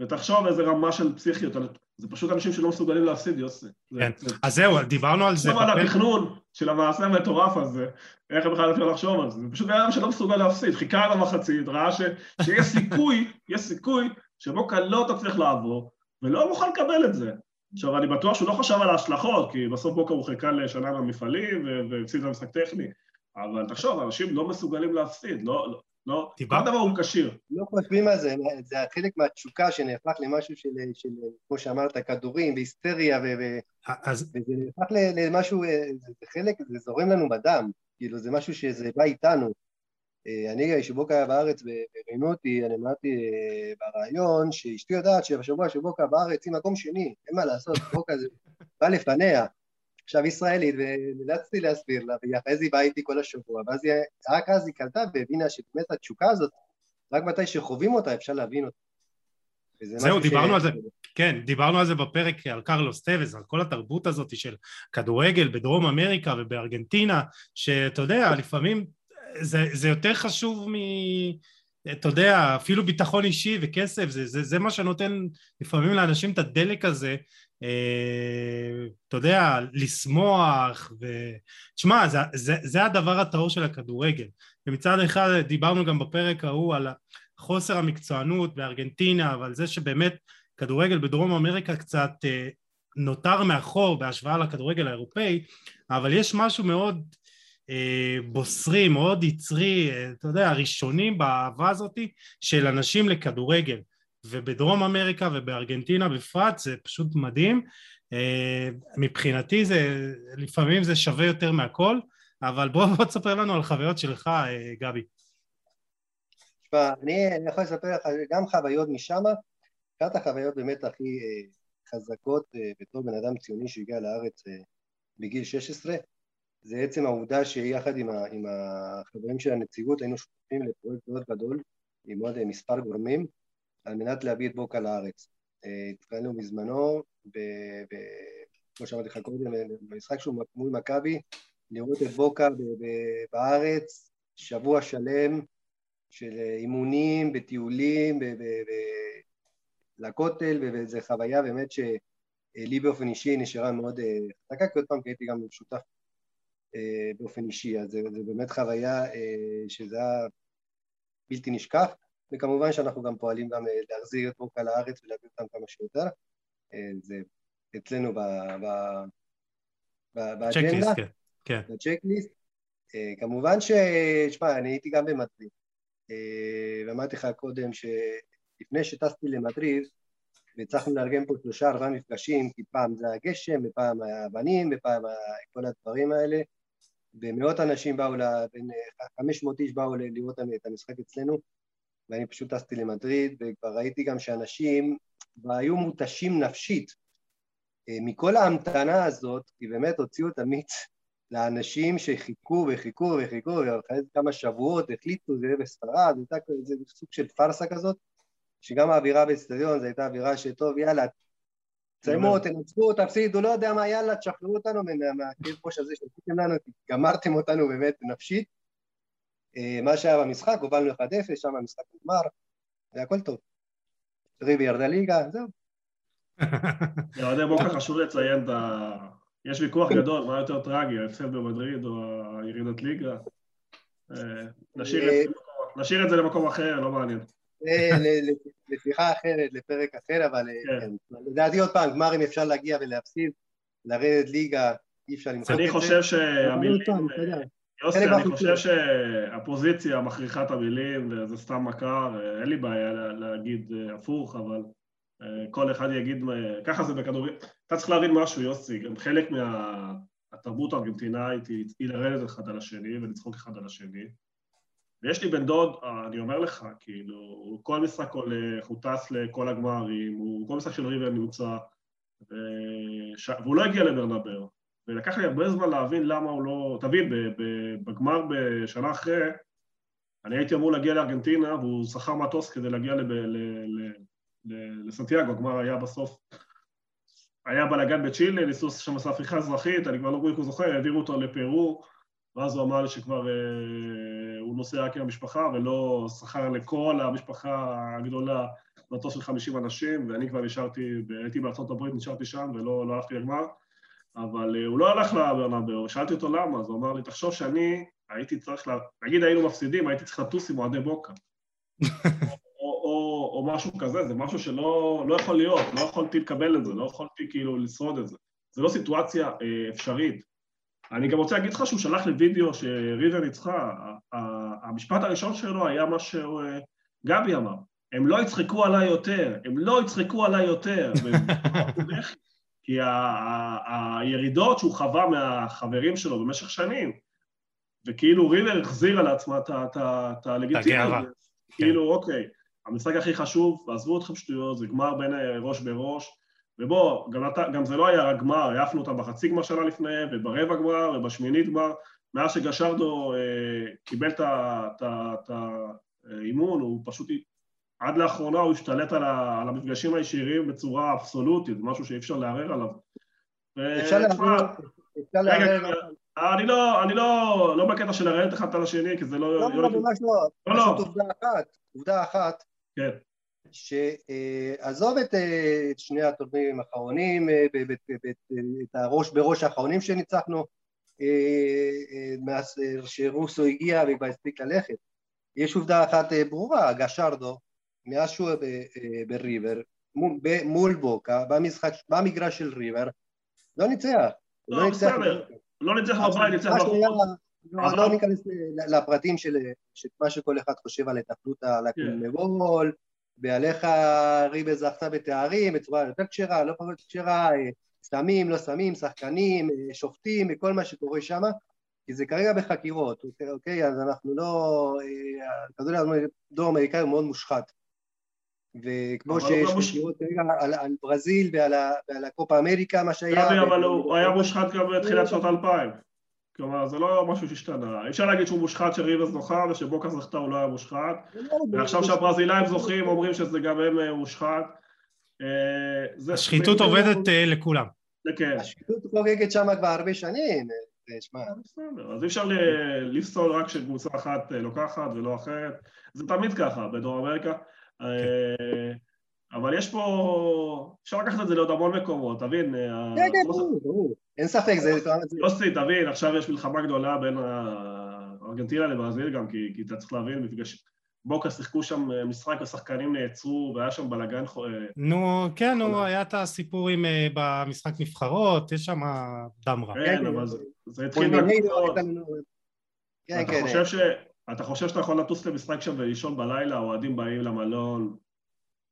ותחשוב איזה רמה של פסיכיות, זה פשוט אנשים שלא מסוגלים להפסיד, יוסי. כן, אז זהו, דיברנו על זה. על התכנון של המעשה המטורף הזה, איך בכלל אפשר לחשוב על זה, זה פשוט אדם שלא מסוגל להפסיד, חיכה למחצית, ראה שיש סיכוי, יש סיכוי שבוקה לא תצליח לעבור, ולא מוכן לקבל את זה. עכשיו, אני בטוח שהוא לא חשב על ההשלכות, כי בסוף בוקה הוא חיכה לשנה במפעלים והפסיד למשחק טכני, אבל תחשוב, אנשים לא מסוגלים להפסיד, לא, לא, לא, כל דבר הוא כשיר. לא חושבים על זה, זה חלק מהתשוקה שנהפך למשהו של, של כמו שאמרת, כדורים והיסטריה, ו, אז... וזה נהפך למשהו, זה חלק, זה זורם לנו בדם, כאילו זה משהו שזה בא איתנו. אני, שבוקה היה בארץ וראיינו אותי, אני אמרתי אה, ברעיון שאשתי יודעת שבשבוע שבוקה בארץ היא מקום שני, אין מה לעשות, בוקה זה בא לפניה. עכשיו ישראלית, ונאלצתי להסביר לה, ואחרי זה היא באה איתי כל השבוע, ואז היא, רק אז היא קלטה והבינה שבאמת התשוקה הזאת, רק מתי שחווים אותה אפשר להבין אותה. זהו, דיברנו ש... על זה, כן, דיברנו על זה בפרק על קרלוס טוויז, על כל התרבות הזאת של כדורגל בדרום אמריקה ובארגנטינה, שאתה יודע, לפעמים זה, זה יותר חשוב מ... אתה יודע, אפילו ביטחון אישי וכסף, זה, זה, זה מה שנותן לפעמים לאנשים את הדלק הזה אתה יודע, לשמוח, ו... תשמע, זה, זה, זה הדבר הטהור של הכדורגל. ומצד אחד דיברנו גם בפרק ההוא על חוסר המקצוענות בארגנטינה, ועל זה שבאמת כדורגל בדרום אמריקה קצת אה, נותר מאחור בהשוואה לכדורגל האירופאי, אבל יש משהו מאוד אה, בוסרי, מאוד יצרי, אתה יודע, ראשונים באהבה הזאת של אנשים לכדורגל. ובדרום אמריקה ובארגנטינה בפרט זה פשוט מדהים. אה, מבחינתי זה, לפעמים זה שווה יותר מהכל, אבל בוא, בוא תספר לנו על חוויות שלך, אה, גבי. תשמע, אני, אני יכול לספר לך גם חוויות משם, אחת החוויות באמת הכי אה, חזקות בתור בן אדם ציוני שהגיע לארץ בגיל 16, זה עצם העובדה שיחד עם, ה, עם החברים של הנציגות היינו שותפים לפרויקט מאוד גדול עם עוד מספר גורמים על מנת להביא את בוקה לארץ. אה, התחלנו בזמנו, כמו שאמרתי לך קודם, במשחק שהוא מול מכבי, לראות את בוקה בארץ, שבוע שלם של אימונים, בטיולים, לכותל, וזו חוויה באמת שלי באופן אישי נשארה מאוד אה, חזקה, כי עוד פעם הייתי גם שותף אה, באופן אישי, אז זו באמת חוויה שזה היה בלתי נשכח. וכמובן שאנחנו גם פועלים גם אה, להחזיר את ווקה לארץ ולהביא אותם כמה שיותר. אה, זה אצלנו באג'נדה, כן. בצ'קליסט. אה, כמובן ש... שמע, אני הייתי גם במדריד, ואמרתי לך קודם שלפני שטסתי למדריד, והצלחנו לארגן פה שלושה ארבעה מפגשים, כי פעם זה הגשם, ופעם האבנים, ופעם כל הדברים האלה, ומאות אנשים באו, בין 500 איש באו לראות את המשחק אצלנו, ואני פשוט טסתי למדריד, וכבר ראיתי גם שאנשים היו מותשים נפשית אה, מכל ההמתנה הזאת, כי באמת הוציאו את המיץ לאנשים שחיכו וחיכו וחיכו, ואחרי כמה שבועות החליטו, זה יהיה בספרד, זה הייתה סוג של פארסה כזאת, שגם האווירה באצטדיון זו הייתה אווירה שטוב, יאללה, תסיימו, תנצחו, תפסידו, לא יודע מה, יאללה, תשחררו אותנו מהכאב ראש הזה שעשיתם לנו, גמרתם אותנו באמת נפשית. אה, מה שהיה במשחק, הובלנו 1-0, שם המשחק נגמר, והכל טוב. ריבי ירדה ליגה, זהו. אוהדי בוקר חשוב לציין את ה... יש ויכוח גדול, מה יותר טרגי, ההפסד במדריד או הירידת ליגה? אה, נשאיר את זה למקום אחר, לא מעניין. לשיחה אחרת, לפרק אחר, אבל כן. כן. לדעתי עוד פעם, גמר אם אפשר להגיע ולהפסיד, לרדת ליגה, אי אפשר למחוק את זה. אני חושב שהמילים... יוסי, אני חושב שהפוזיציה מכריחה את המילים, זה סתם מכר, אין לי בעיה להגיד אה, הפוך, אבל אה, כל אחד יגיד, ככה זה בכדורים. אתה צריך להבין משהו, יוסי, גם חלק מהתרבות הארגנטינאית היא לרדת אחד על השני ולצחוק אחד על השני. ויש לי בן דוד, אה, אני אומר לך, כאילו, כל משחק הולך, הוא טס לכל הגמרים, הוא כל משחק של ריבר נמצא, וש... והוא לא הגיע לברנבר. ולקח לי הרבה זמן להבין למה הוא לא... תבין, בגמר בשנה אחרי, אני הייתי אמור להגיע לארגנטינה, והוא שכר מטוס כדי להגיע לסנטיאגו, הגמר היה בסוף, היה בלאגן בצ'ילה, ניסו שם עשה הפיכה אזרחית, אני כבר לא בדיוק זוכר, העבירו אותו לפרו, ואז הוא אמר לי שכבר אה, הוא נוסע רק עם המשפחה ולא שכר לכל המשפחה הגדולה מטוס של 50 אנשים, ואני כבר נשארתי, הייתי בארצות הברית, נשארתי שם ולא לא הלכתי לגמר, אבל אה, הוא לא הלך לברנבאו, שאלתי אותו למה, אז הוא אמר לי, תחשוב שאני הייתי צריך, לה... נגיד היינו מפסידים, הייתי צריך לטוס עם אוהדי בוקה. או, או, או משהו כזה, זה משהו שלא לא יכול להיות, לא יכולתי לקבל את זה, לא יכולתי כאילו לשרוד את זה. זה לא סיטואציה אה, אפשרית. אני גם רוצה להגיד לך שהוא שלח לי וידאו שריבר ניצחה, המשפט הראשון שלו היה מה שגבי אמר, הם לא יצחקו עליי יותר, הם לא יצחקו עליי יותר. כי הירידות שהוא חווה מהחברים שלו במשך שנים, וכאילו ריבר החזיר על עצמה את הלגיטימיות. כאילו, אוקיי, המשחק הכי חשוב, ועזבו אתכם שטויות, זה גמר בין ראש בראש, ובוא, גם, גם זה לא היה רק גמר, העפנו אותם בחצי גמר שנה לפני, וברבע גמר, ובשמינית גמר, מאז שגשרדו אה, קיבל את האימון, הוא פשוט, עד לאחרונה הוא השתלט על, ה, על המפגשים הישירים בצורה אבסולוטית, משהו שאי אפשר לערער עליו. אפשר לערער אני לא, אני לא, לא בקטע של לרדת אחד על השני, כי זה לא... לא, לא, ממש לא. לא, לא. עובדה אחת, עובדה אחת. כן. שעזוב את, את שני התורמים האחרונים, את הראש בראש האחרונים שניצחנו, מאז שרוסו הגיע וכבר הספיק ללכת. יש עובדה אחת ברורה, גשרדו, מאז שהוא בריבר, מול בוקה, במשחק, במגרש של ריבר, לא ניצח. לא, בסדר. לא ניצח בבית, ניצח בחוץ. לא, לא ניכנס לפרטים של מה שכל אחד חושב על התאחדות הקונמבול, ועל איך ריבה זכתה בתארים בצורה יותר כשרה, לא פחות כשרה, סמים, לא סמים, שחקנים, שופטים, וכל מה שקורה שם, כי זה כרגע בחקירות, אוקיי? אז אנחנו לא... הכדור האמריקאי הוא מאוד מושחת. וכמו שיש חקירות כרגע על ברזיל ועל הקופה אמריקה, מה שהיה... אבל הוא היה מושחת גם בתחילת שנות האלפיים. כלומר, זה לא משהו שהשתנה. אי אפשר להגיד שהוא מושחת שריבס זוכה ושבוקה זכתה הוא לא היה מושחת. ועכשיו שהברזילאים זוכים אומרים שזה גם הם אה, מושחת. אה, השחיתות עובדת אה, לכולם. כן. השחיתות חוגגת שם כבר הרבה שנים. אז אי אפשר לפסול רק שקבוצה אחת לוקחת ולא אחרת. זה תמיד ככה בדרום אמריקה. כן. אבל יש פה, אפשר לקחת את זה לעוד המון מקומות, תבין? כן, כן, ברור, ברור. אין ספק, זה... יוסי, תבין, עכשיו יש מלחמה גדולה בין ארגנטינה לברזיל גם, כי אתה צריך להבין, מפגש... בוקה שיחקו שם אה, משחק, השחקנים נעצרו, והיה שם בלאגן... אה, נו, כן, נו, היה את הסיפורים אה, במשחק נבחרות, יש שם דם רע. כן, אבל זה התחיל מהקבוצות. כן, כן. אתה חושב שאתה יכול לטוס למשחק שם ולישון בלילה, אוהדים באים למלון,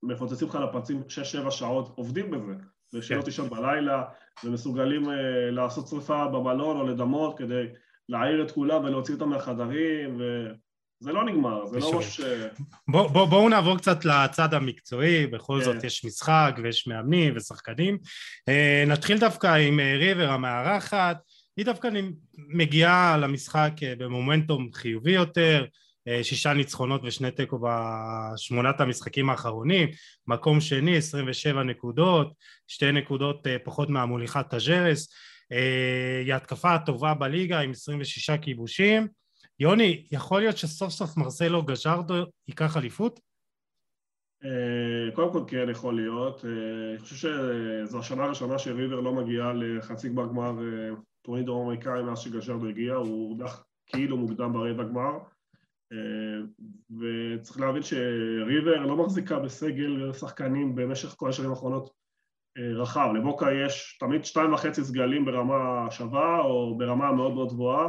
מפוצצים לך לפרצים 6-7 שעות, עובדים בזה, ושלא כן. תישון בלילה, ומסוגלים uh, לעשות שרפה במלון או לדמות כדי להעיר את כולם ולהוציא אותם מהחדרים, וזה לא נגמר, זה לא משהו ש... בואו בוא, בוא נעבור קצת לצד המקצועי, בכל כן. זאת יש משחק ויש מאמנים ושחקנים. Uh, נתחיל דווקא עם uh, ריבר המארחת, היא דווקא מגיעה למשחק במומנטום חיובי יותר, אה, שישה ניצחונות ושני תיקו בשמונת המשחקים האחרונים, מקום שני 27 נקודות, שתי נקודות אה, פחות מהמוליכת טאז'רס, אה, ההתקפה הטובה בליגה עם 26 כיבושים. יוני, יכול להיות שסוף סוף מרסלו גשרדו ייקח אליפות? קודם כל כן יכול להיות, אני חושב שזו השנה הראשונה שריבר לא מגיעה לחצי גמר גמר טורניר דרום אמריקאי מאז שגז'רדו הגיע, הוא הודח כאילו מוקדם ברבע גמר. אה, וצריך להבין שריבר לא מחזיקה בסגל שחקנים במשך כל השנים האחרונות אה, רחב. לבוקה יש תמיד שתיים וחצי סגלים ברמה שווה או ברמה מאוד מאוד גבוהה.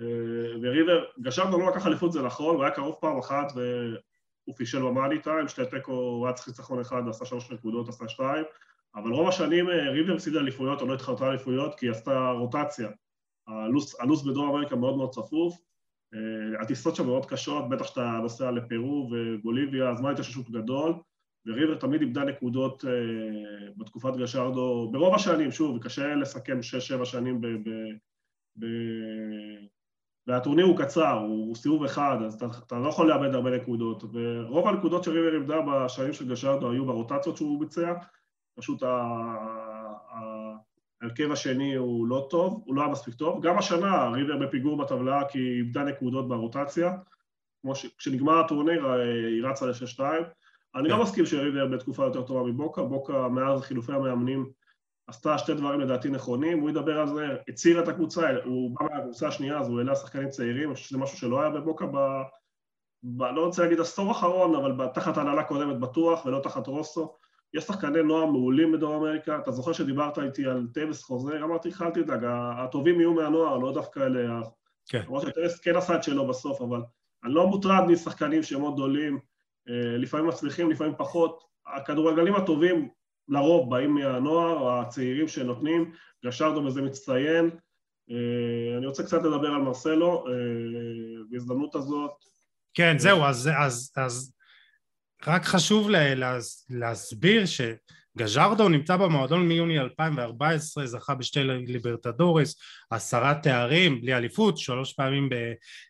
אה, וריבר, גשר גם לא לקח אליפות זה נכון, הוא היה קרוב פעם אחת והוא פישל במאני טיים, שתי תיקו, הוא היה צריך ניצחון אחד, עשה שלוש נקודות, עשה שתיים אבל רוב השנים ריבר הפסידה אליפויות או לא התחרתה אליפויות כי היא עשתה רוטציה. הלו"ז, הלו"ז בדרום אמריקה מאוד מאוד צפוף. אה, הטיסות שם מאוד קשות, בטח שאתה נוסע לפרו ובוליביה, זמן התאוששות גדול, וריבר תמיד איבדה נקודות uh, בתקופת גשרדו, ברוב השנים, שוב, קשה לסכם 6-7 שנים ב- ב- ב- והטורניר הוא קצר, הוא סיבוב אחד, אז אתה, אתה לא יכול לאבד הרבה נקודות, ורוב הנקודות שריבר איבדה בשנים של גשרדו היו ברוטציות שהוא ביצע, פשוט ההרכב השני הוא לא טוב, הוא לא היה מספיק טוב. גם השנה ריבר בפיגור בטבלה כי היא איבדה נקודות ברוטציה, כמו ש... כשנגמר הטורניר היא רצה ל-6-2. אני לא כן. מסכים שריבר בתקופה יותר טובה מבוקה, בוקה מאז חילופי המאמנים עשתה שתי דברים לדעתי נכונים, הוא ידבר על זה, הצהיר את הקבוצה, הוא בא מהקבוצה השנייה, אז הוא העלה שחקנים צעירים, אני חושב שזה משהו שלא היה בבוקה ב... ב... לא רוצה להגיד עשור אחרון, אבל תחת הנהלה קודמת בטוח, ולא תחת רוסו. יש שחקני נוער מעולים בדרום אמריקה, אתה זוכר שדיברת איתי על טבס חוזר, אמרתי לך אל תדאג, הטובים יהיו מהנוער, לא דווקא אלה... כן. למרות שטבס כן עשה את שלו בסוף, אבל אני לא מוטרד משחקנים שמות גדולים, אה, לפעמים מצליחים, לפעמים פחות. הכדורגלנים הטובים לרוב באים מהנוער, הצעירים שנותנים, גשרדו בזה מצטיין. אה, אני רוצה קצת לדבר על מרסלו, אה, בהזדמנות הזאת. כן, זהו, אז, אז, אז רק חשוב לה, לה, להסביר שגז'רדו נמצא במועדון מיוני 2014, זכה בשתי ליברטדורס, עשרה תארים, בלי אליפות, שלוש פעמים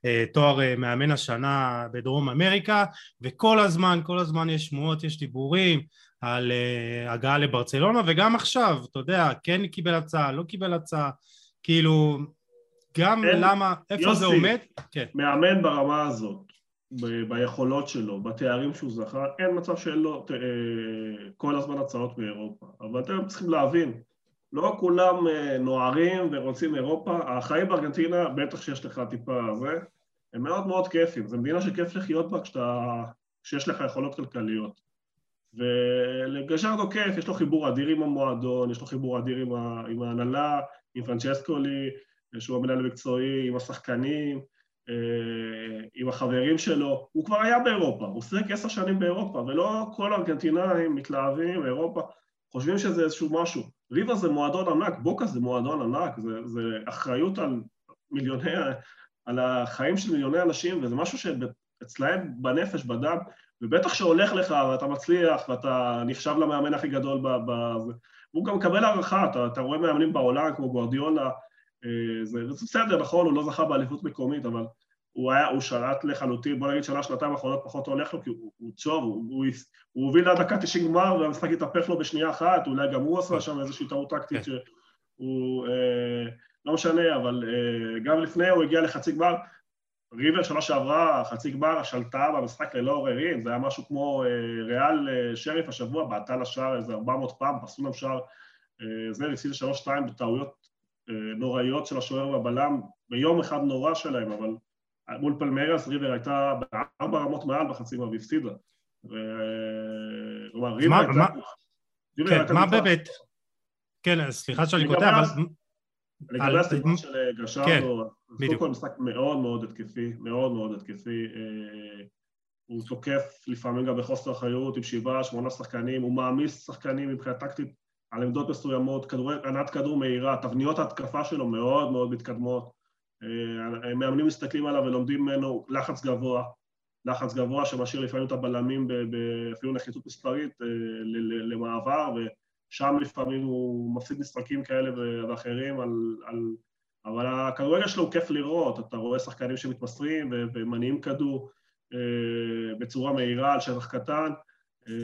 בתואר אה, מאמן השנה בדרום אמריקה, וכל הזמן, כל הזמן יש שמועות, יש דיבורים על uh, הגעה לברצלונה, וגם עכשיו, אתה יודע, כן קיבל הצעה, לא קיבל הצעה, כאילו, גם אין, למה, איפה יוסי, זה עומד? כן. מאמן ברמה הזאת, ב- ביכולות שלו, בתארים שהוא זכה, אין מצב שאין לו uh, כל הזמן הצעות מאירופה. אבל אתם צריכים להבין, לא כולם uh, נוערים ורוצים אירופה, החיים בארגנטינה, בטח שיש לך טיפה זה, הם מאוד מאוד כיפים. זו מדינה שכיף לחיות בה כשאתה, כשיש לך יכולות כלכליות. ולגז'רדו כיף, יש לו חיבור אדיר עם המועדון, יש לו חיבור אדיר עם, ה, עם ההנהלה, עם פרנצ'סקולי, שהוא המנהל המקצועי, עם השחקנים, אה, עם החברים שלו. הוא כבר היה באירופה, הוא שיחק עשר שנים באירופה, ולא כל הארגנטינאים מתלהבים מאירופה, חושבים שזה איזשהו משהו. ריבה זה מועדון ענק, בוקה זה מועדון ענק, זה, זה אחריות על מיליוני, על החיים של מיליוני אנשים, וזה משהו שאצלהם בנפש, בדם, ובטח שהולך לך ואתה מצליח ואתה נחשב למאמן הכי גדול בזה. והוא גם מקבל הערכה, אתה, אתה רואה מאמנים בעולם כמו גוארדיולה, אה, זה, זה בסדר, נכון, הוא לא זכה באליפות מקומית, אבל הוא היה, הוא שלט לחלוטין, בוא נגיד שנה, שנתיים האחרונות פחות הולך לו, כי הוא, הוא טוב, הוא, הוא, הוא הוביל עד דקה 90 גמר והמשחק התהפך לו בשנייה אחת, אולי גם הוא עשה שם איזושהי טעות טקטית כן. שהוא, אה, לא משנה, אבל אה, גם לפני הוא הגיע לחצי גמר, ריבר שנה שעברה, חצי גמר, שלטה במשחק ללא עוררין, זה היה משהו כמו אה, ריאל אה, שריף השבוע, בעטה לשער איזה 400 פעם, פסו להם שער, אה, זה הפסיד שלוש שתיים בטעויות נוראיות של השוער והבלם, ביום אחד נורא שלהם, אבל מול פלמריאס ריבר הייתה בארבע רמות מעל בחצי גמר והפסידה. כלומר, ריבר הייתה... כן, מה באמת? כן, סליחה שאני קוטע, אבל... לגבי הסיפור של אה, גשרדו, כן, קודם כל משחק מאוד מאוד התקפי, מאוד מאוד התקפי. אה, הוא תוקף לפעמים גם בחוסר אחריות עם שבעה, שמונה שחקנים, הוא מעמיס שחקנים מבחינה טקטית על עמדות מסוימות, ענת כדור מהירה, תבניות ההתקפה שלו מאוד מאוד מתקדמות. אה, מאמנים מסתכלים עליו ולומדים ממנו לחץ גבוה, לחץ גבוה שמשאיר לפעמים את הבלמים אפילו נחיתות מספרית למעבר, שם לפעמים הוא מפסיד משחקים כאלה ואחרים, על, על, אבל הכדורגל שלו הוא כיף לראות, אתה רואה שחקנים שמתמסרים ומניעים כדור אה, בצורה מהירה על שטח קטן, אה,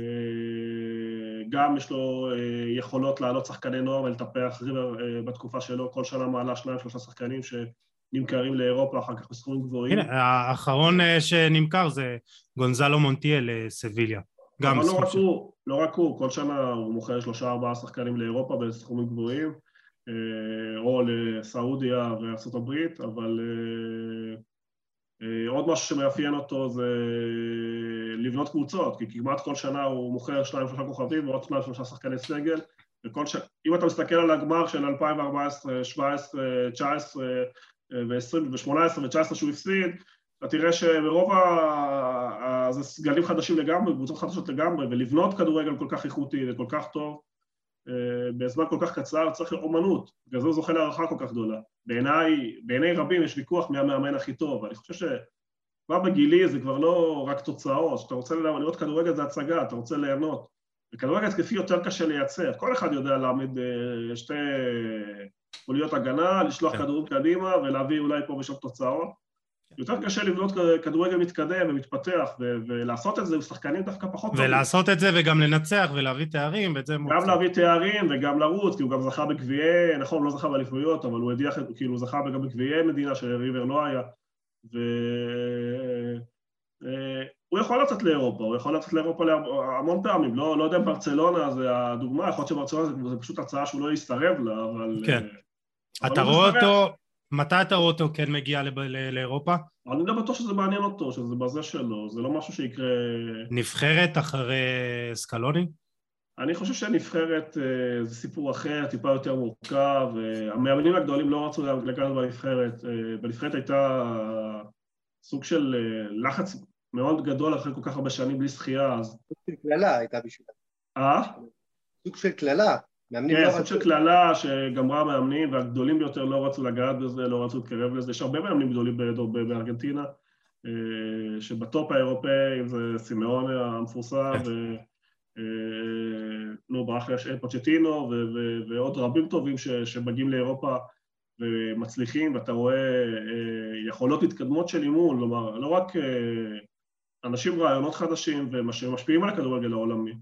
גם יש לו אה, יכולות לעלות שחקני נוער ולטפח ריבר בתקופה שלו, כל שנה מעלה שניים שלושה שחקנים שנמכרים לאירופה אחר כך בסכומים גבוהים. הנה, האחרון שנמכר זה גונזלו מונטיאל לסביליה. גם אבל לא רק הוא, לא רק הוא, כל שנה הוא מוכר שלושה ארבעה שחקנים לאירופה בסכומים גבוהים, אה, או לסעודיה וארה"ב, אבל אה, אה, עוד משהו שמאפיין אותו זה לבנות קבוצות, כי כמעט כל שנה הוא מוכר שניים שלושה כוכבים ועוד שניים שלושה שחקני סגל, וכל ש... אם אתה מסתכל על הגמר של 2014, 2017, 2019 ו-20 ו-18 ו-19 שהוא הפסיד, אתה תראה שברוב ה... זה סגלים חדשים לגמרי, קבוצות חדשות לגמרי, ולבנות כדורגל כל כך איכותי וכל כך טוב אה, בזמן כל כך קצר צריך אומנות, בגלל זה הוא זוכה להערכה כל כך גדולה. בעיניי, בעיני רבים יש ויכוח מי המאמן הכי טוב, אני חושב שכבר בגילי זה כבר לא רק תוצאות, כשאתה רוצה לראות כדורגל זה הצגה, אתה רוצה ליהנות. בכדורגל התקפי יותר קשה לייצר, כל אחד יודע להעמיד שתי חוליות הגנה, לשלוח כן. כדורים קדימה ולהביא אולי פה ושם תוצאות. יותר קשה לבנות כדורגל מתקדם ומתפתח, ולעשות את זה עם שחקנים דווקא פחות טובים. ולעשות את זה וגם לנצח ולהביא תארים, ואת זה מוצא. גם להביא תארים וגם לרוץ, כי הוא גם זכה בגביעי, נכון, הוא לא זכה באליפויות, אבל הוא הדיח, כאילו, הוא זכה גם בגביעי מדינה שריבר לא היה. והוא אה, יכול לצאת לאירופה, הוא יכול לצאת לאירופה המון פעמים, לא, לא יודע אם ברצלונה זה הדוגמה, יכול להיות שברצלונה זה פשוט הצעה שהוא לא יסתרב לה, אבל... כן. אבל אתה רואה אותו, מתי אתה רואה אותו כן מגיע לאירופה? אני לא בטוח שזה מעניין אותו, שזה בזה שלו, זה לא משהו שיקרה... נבחרת אחרי סקלוני? אני חושב שנבחרת אה, זה סיפור אחר, טיפה יותר מורכב. אה, המאמנים הגדולים לא רצו לגעת בנבחרת. אה, בנבחרת הייתה סוג של לחץ מאוד גדול אחרי כל כך הרבה שנים בלי שחייה, אז... סוג של קללה הייתה בשבילה. אה? סוג של קללה. מאמנים כן, לא סוג של קללה שגמרה מאמנים, והגדולים ביותר לא רצו לגעת בזה, לא רצו להתקרב לזה. יש הרבה מאמנים גדולים בארגנטינה, שבטופ האירופאי זה סימאון המפורסם, כן. ו... נו, ברח לי פוצ'טינו ועוד רבים טובים שמגיעים לאירופה ומצליחים, ואתה רואה יכולות מתקדמות של אימון, כלומר, לא רק אנשים רעיונות חדשים ומשפיעים על הכדורגל העולמי.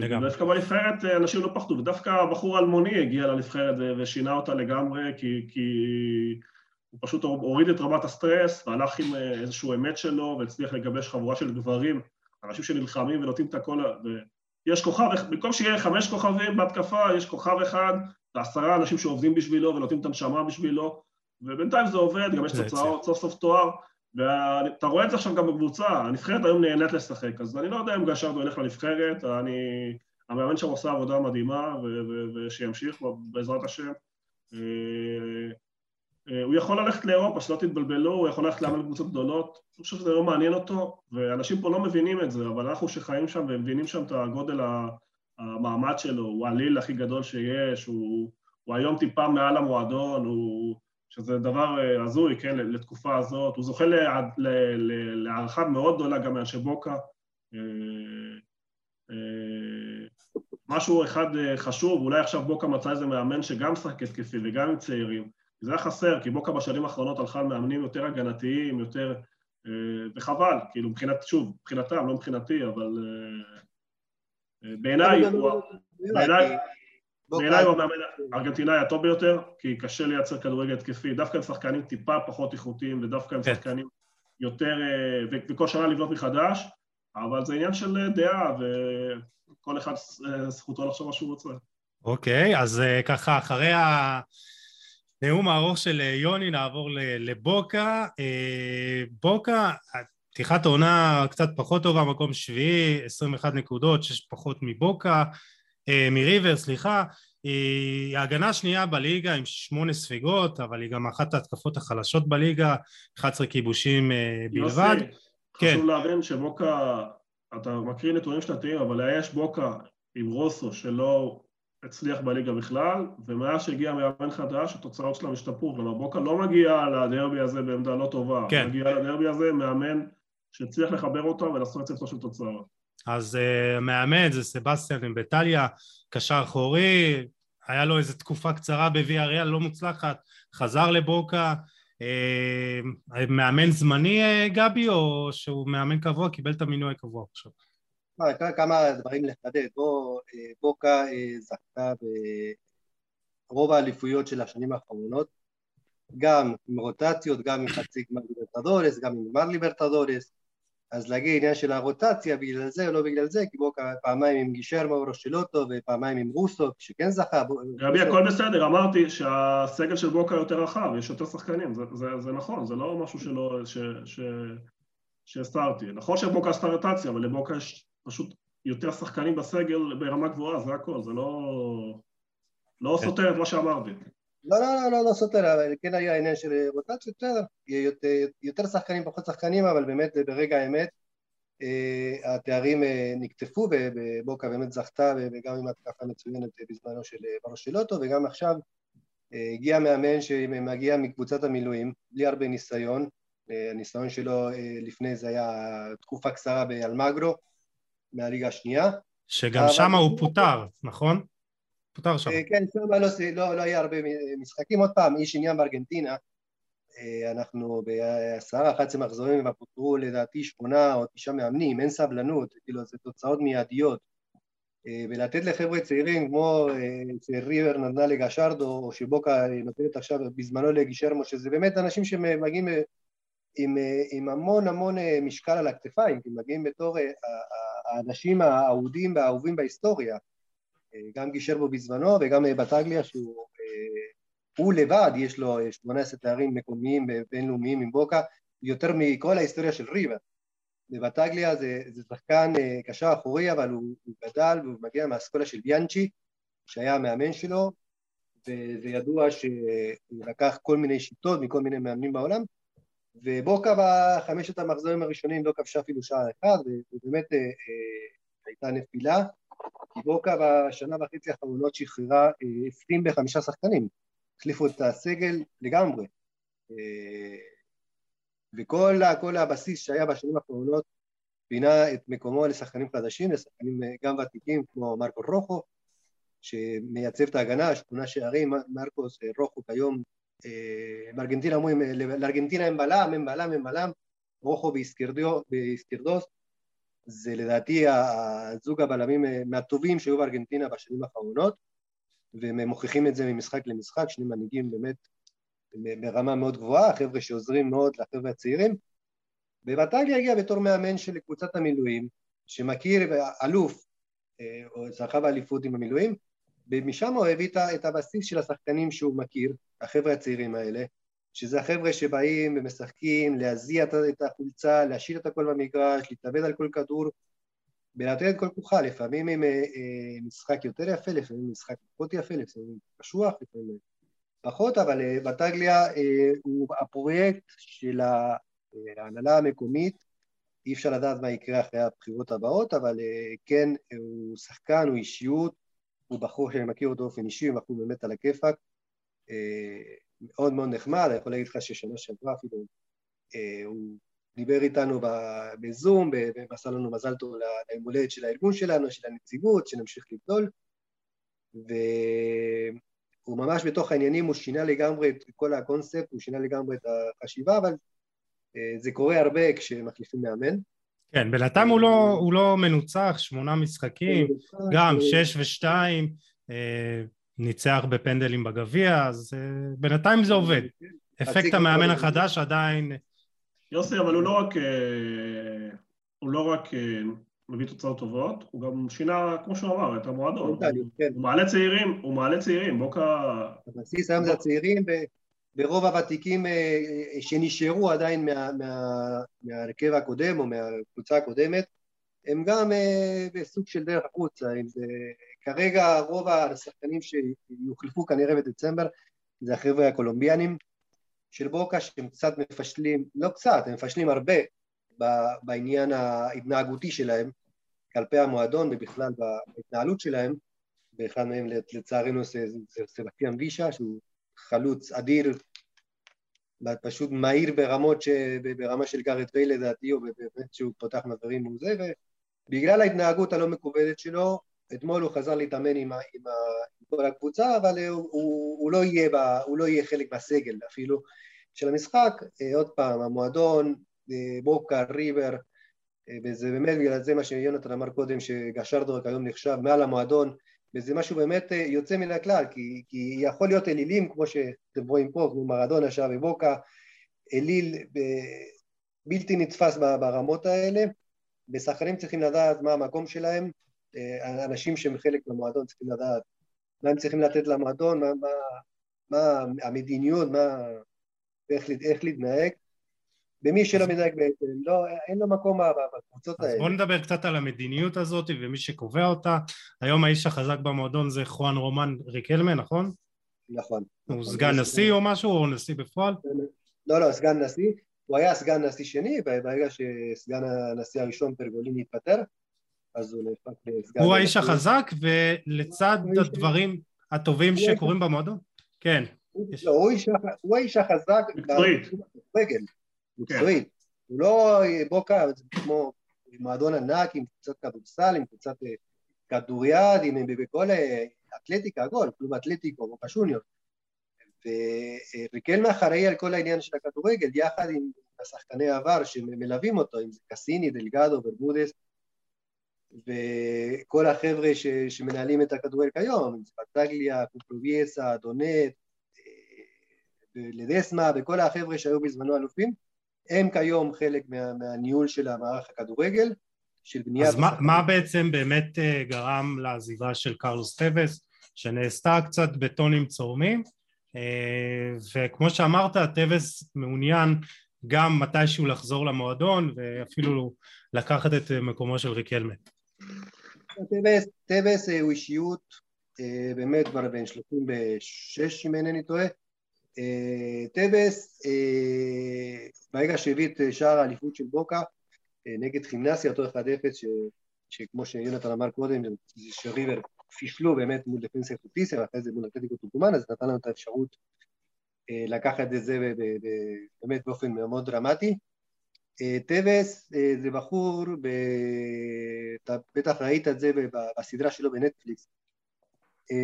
לגמרי. דווקא בנבחרת אנשים לא פחדו, ודווקא הבחור האלמוני הגיע לנבחרת ושינה אותה לגמרי, כי, כי הוא פשוט הוריד את רמת הסטרס והלך עם איזשהו אמת שלו והצליח לגבש חבורה של גברים אנשים שנלחמים ונותנים את הכל, ויש כוכב, במקום שיהיה חמש כוכבים בהתקפה, יש כוכב אחד ועשרה אנשים שעובדים בשבילו ונותנים את הנשמה בשבילו, ובינתיים זה עובד, גם יש תוצאות, סוף סוף תואר, ואתה רואה את זה עכשיו גם בקבוצה, הנבחרת היום נהנית לשחק, אז אני לא יודע אם גשרדו ילך לנבחרת, אני... המאמן שם עושה עבודה מדהימה, ושימשיך בעזרת השם. אה, אה, הוא יכול ללכת לאירופה, שלא תתבלבלו, הוא יכול ללכת לאמן קבוצות גדולות, אני חושב שזה לא מעניין אותו, ואנשים פה לא מבינים את זה, אבל אנחנו שחיים שם ומבינים שם את הגודל המעמד שלו, הוא העליל הכי גדול שיש, הוא, הוא היום טיפה מעל המועדון, הוא, שזה דבר אה, הזוי, כן, לתקופה הזאת, הוא זוכה להערכה מאוד גדולה גם מאנשי בוקה. אה, משהו אחד חשוב, אולי עכשיו בוקה מצא איזה מאמן שגם משחק התקפי וגם עם צעירים, זה היה חסר, כי בוקה בשנים האחרונות הלכה על מאמנים יותר הגנתיים, יותר... אה, וחבל, כאילו מבחינת, שוב, מבחינתם, לא מבחינתי, אבל אה, אה, בעיניי הוא... בעיניי הוא המאמן הארגנטינאי הטוב ביותר, כי קשה לייצר כדורגל התקפי, דווקא עם שחקנים טיפה פחות איכותיים, ודווקא עם כן. שחקנים יותר... וכל שנה לבנות מחדש, אבל זה עניין של דעה, וכל אחד זכותו לחשוב מה שהוא רוצה. אוקיי, אז ככה, אחרי ה... נאום הארוך של אה, יוני, נעבור לבוקה. אה, בוקה, פתיחת העונה קצת פחות טובה, מקום שביעי, 21 נקודות, שש פחות מבוקה, אה, מריבר, סליחה. היא ההגנה השנייה בליגה עם שמונה ספיגות, אבל היא גם אחת ההתקפות החלשות בליגה, 11 כיבושים בלבד. יוסי, כן. חשוב להבין שבוקה, אתה מקריא נתונים שנתיים, אבל יש בוקה עם רוסו שלא הצליח בליגה בכלל, ומאז שהגיע מאמן חדש, התוצאות שלהם השתפרו. כלומר, בוקה לא מגיע לדרבי הזה בעמדה לא טובה. כן. מגיע לדרבי הזה מאמן שהצליח לחבר אותו ולעשות רצפטו של תוצאות. אז uh, מאמן זה סבסטיאן עם בטליה, קשר אחורי, היה לו איזו תקופה קצרה בוויה ריאל לא מוצלחת, חזר לבוקה. Uh, מאמן זמני uh, גבי, או שהוא מאמן קבוע, קיבל את המינוי הקבוע עכשיו? כמה דברים לחדד, אה, בוקה אה, זכתה ברוב האליפויות של השנים האחרונות, גם עם רוטציות, גם עם חצי גמר ליברטדורס, גם עם גמר ליברטדורס, אז להגיד עניין של הרוטציה בגלל זה או לא בגלל זה, בוקה פעמיים עם גישרמו רושלוטו ופעמיים עם רוסו, שכן זכה. רבי, הכל בסדר, אמרתי שהסגל של בוקה יותר רחב, יש יותר שחקנים, זה, זה, זה נכון, זה לא משהו שלא, ש, ש, שהסתרתי. נכון שבוקה עשתה רוטציה, אבל לבוקה יש פשוט יותר שחקנים בסגל ברמה גבוהה, זה הכל, זה לא, לא. סותר את מה שאמרתי. לא, לא, לא, לא, לא סותר, אבל כן היה עניין של רוטציות, בסדר, יותר, יותר שחקנים, פחות שחקנים, אבל באמת ברגע האמת אה, התארים אה, נקטפו ובוקה באמת זכתה וגם עם התקפה מצוינת בזמנו של ברושלוטו וגם עכשיו אה, הגיע מאמן שמגיע מקבוצת המילואים בלי הרבה ניסיון, הניסיון שלו לפני זה היה תקופה קצרה באלמגרו מהליגה השנייה. שגם שם הוא פוטר, נכון? פוטר שם. כן, שם לא, לא, לא היה הרבה משחקים. עוד פעם, איש עניין בארגנטינה, אנחנו בעשרה, 11 מחזורים ופוטרו לדעתי שמונה או תשעה מאמנים, אין סבלנות, כאילו זה תוצאות מיידיות. ולתת לחבר'ה צעירים כמו שריבר נתנה לגשרדו, או שבוקה נותנת עכשיו בזמנו לגישרמו, שזה באמת אנשים שמגיעים עם, עם המון המון משקל על הכתפיים, כי מגיעים בתור האנשים האהודים והאהובים בהיסטוריה. גם גישרמו בזמנו וגם בטגליה שהוא הוא לבד, יש לו 18 תארים מקומיים בינלאומיים עם בוקה, יותר מכל ההיסטוריה של ריבר. ובטגליה זה, זה שחקן קשר אחורי, אבל הוא, הוא גדל והוא מגיע מהאסכולה של ביאנצ'י, שהיה המאמן שלו, וזה ידוע שהוא לקח כל מיני שיטות מכל מיני מאמנים בעולם, ובוקה בחמשת המחזורים הראשונים לא כבשה אפילו שעה אחת, ובאמת אה, אה, הייתה נפילה, כי בוקה בשנה וחצי האחרונות שחררה אה, 25 שחקנים, החליפו את הסגל לגמרי. אה, וכל הבסיס שהיה בשנים האחרונות פינה את מקומו לשחקנים חדשים, לשחקנים אה, גם ותיקים כמו מרקו רוחו, שמייצב את ההגנה, שמונה שערים, מרקוס רוחו כיום, בארגנטינה אומרים, לארגנטינה הם בלם, הם בלם, הם בלם, רוחו באיסקירדוס, זה לדעתי הזוג הבלמים מהטובים שהיו בארגנטינה בשנים האחרונות, והם מוכיחים את זה ממשחק למשחק, שני מנהיגים באמת ברמה מאוד גבוהה, חבר'ה שעוזרים מאוד לחבר'ה הצעירים. ובטליה הגיע בתור מאמן של קבוצת המילואים, שמכיר, אלוף, אה, או זכה באליפות עם המילואים, ומשם הוא הביא את הבסיס של השחקנים שהוא מכיר, החבר'ה הצעירים האלה, שזה החבר'ה שבאים ומשחקים, להזיע את החולצה, להשאיר את הכל במגרש, להתאבד על כל כדור, ולתת את כל כוחה, לפעמים עם אה, משחק יותר יפה, לפעמים משחק פחות יפה, לפעמים קשוח, לפעמים פחות, אבל אה, בטגליה אה, הוא הפרויקט של ההנהלה המקומית, אי אפשר לדעת מה יקרה אחרי הבחירות הבאות, אבל אה, כן, הוא שחקן, הוא אישיות, הוא בחור שאני מכיר אותו באופן אישי, הוא בחור באמת על הכיפאק, מאוד מאוד נחמד, אני יכול להגיד לך ששנה שעברה אפילו הוא דיבר איתנו בזום ועשה לנו מזל טוב ליום הולדת של הארגון שלנו, של הנציגות, שנמשיך לגדול, ו... הוא ממש בתוך העניינים, הוא שינה לגמרי את כל הקונספט, הוא שינה לגמרי את החשיבה, אבל אה, זה קורה הרבה כשמחליפים מאמן. כן, בינתיים הוא, לא, הוא לא מנוצח, שמונה משחקים, גם שש ושתיים, אה, ניצח בפנדלים בגביע, אז אה, בינתיים זה עובד. אפקט המאמן החדש עדיין... יוסי, אבל הוא לא רק, הוא לא רק מביא תוצאות טובות, הוא גם שינה, כמו שהוא אמר, את המועדון. כן. הוא מעלה צעירים, הוא מעלה צעירים, בוקה... הבסיס היום זה הצעירים, ברוב הוותיקים אה, אה, שנשארו עדיין מההרכב הקודם או מהקבוצה הקודמת, הם גם אה, בסוג של דרך החוצה, אם זה... כרגע רוב השחקנים שיוחלפו כנראה בדצמבר זה החבר'ה הקולומביאנים של בוקה שהם קצת מפשלים, לא קצת, הם מפשלים הרבה בעניין ההתנהגותי שלהם כלפי המועדון ובכלל בהתנהלות שלהם, ואחד מהם לצערנו זה סבסטיאן וישה שהוא חלוץ אדיר, פשוט מהיר ברמות, ש... ברמה של גארד ויי לדעתי, או באמת שהוא פותח מעברים וזה, ובגלל ההתנהגות הלא מקובלת שלו, אתמול הוא חזר להתאמן עם, ה... עם, ה... עם כל הקבוצה, אבל הוא, הוא, הוא, לא יהיה ב... הוא לא יהיה חלק מהסגל אפילו של המשחק. עוד פעם, המועדון בוקה, ריבר, אה, וזה באמת בגלל זה מה שיונתן אמר קודם, שגשרדו כיום נחשב מעל המועדון, וזה משהו באמת אה, יוצא מן הכלל, כי, כי יכול להיות אלילים, כמו שאתם רואים פה, כמו מרדונה שם ובוקה, אליל אה, בלתי נתפס ברמות האלה, ושחקנים צריכים לדעת מה המקום שלהם, אנשים שהם חלק מהמועדון צריכים לדעת מה הם צריכים לתת למועדון, מה, מה, מה המדיניות, מה, איך, איך להתנהג, במי שלא מדייק בעצם, לא, אין לו מקום בקבוצות האלה. אז בוא נדבר קצת על המדיניות הזאת ומי שקובע אותה. היום האיש החזק במועדון זה חואן רומן ריקלמן, נכון? נכון. הוא נכון, סגן נשיא או משהו, או נשיא בפועל? לא, לא, סגן נשיא. הוא היה סגן נשיא שני, וברגע שסגן הנשיא הראשון פרגוליני התפטר, אז הוא נהפך לסגן... הוא האיש החזק, ולצד הדברים הטובים שקורים במועדון? כן. לא, הוא האיש החזק בכדורגל. מקצועית. הוא לא בוקה, זה כמו מועדון ענק עם קבוצת כדורסל, עם קבוצת אה, בכדוריד, בכל אתלטיקה, הכל, כלום אתלטיקו, בוקה שוניור. וריקלמה אחראי על כל העניין של הכדורגל, יחד עם השחקני העבר שמלווים אותו, אם זה קסיני, דלגדו, ברמודס, וכל החבר'ה ש, שמנהלים את הכדורגל כיום, בטגליה, קופלובייסה, דונט, לדסמה, וכל החבר'ה שהיו בזמנו אלופים, הם כיום חלק מה, מהניהול של המערך הכדורגל, של בניית... אז מה, מה בעצם באמת אה, גרם לעזיבה של קרלוס טווס, שנעשתה קצת בטונים צורמים, אה, וכמו שאמרת, טבס מעוניין גם מתישהו לחזור למועדון, ואפילו לקחת את מקומו של ריקלמה. טבס הוא אישיות באמת כבר בן 36 אם אינני טועה. טבס ברגע שהביא את שער האליפות של בוקה נגד חימנסיה אותו 1-0 שכמו שיונתן אמר קודם שריבר פישלו באמת מול דפנסיה פוטיסיה ואחרי זה מול אתלטיקו טוקומן אז נתן לנו את האפשרות לקחת את זה באמת באופן מאוד דרמטי טווס זה בחור. אתה בטח ראית את זה בסדרה שלו בנטפליקס,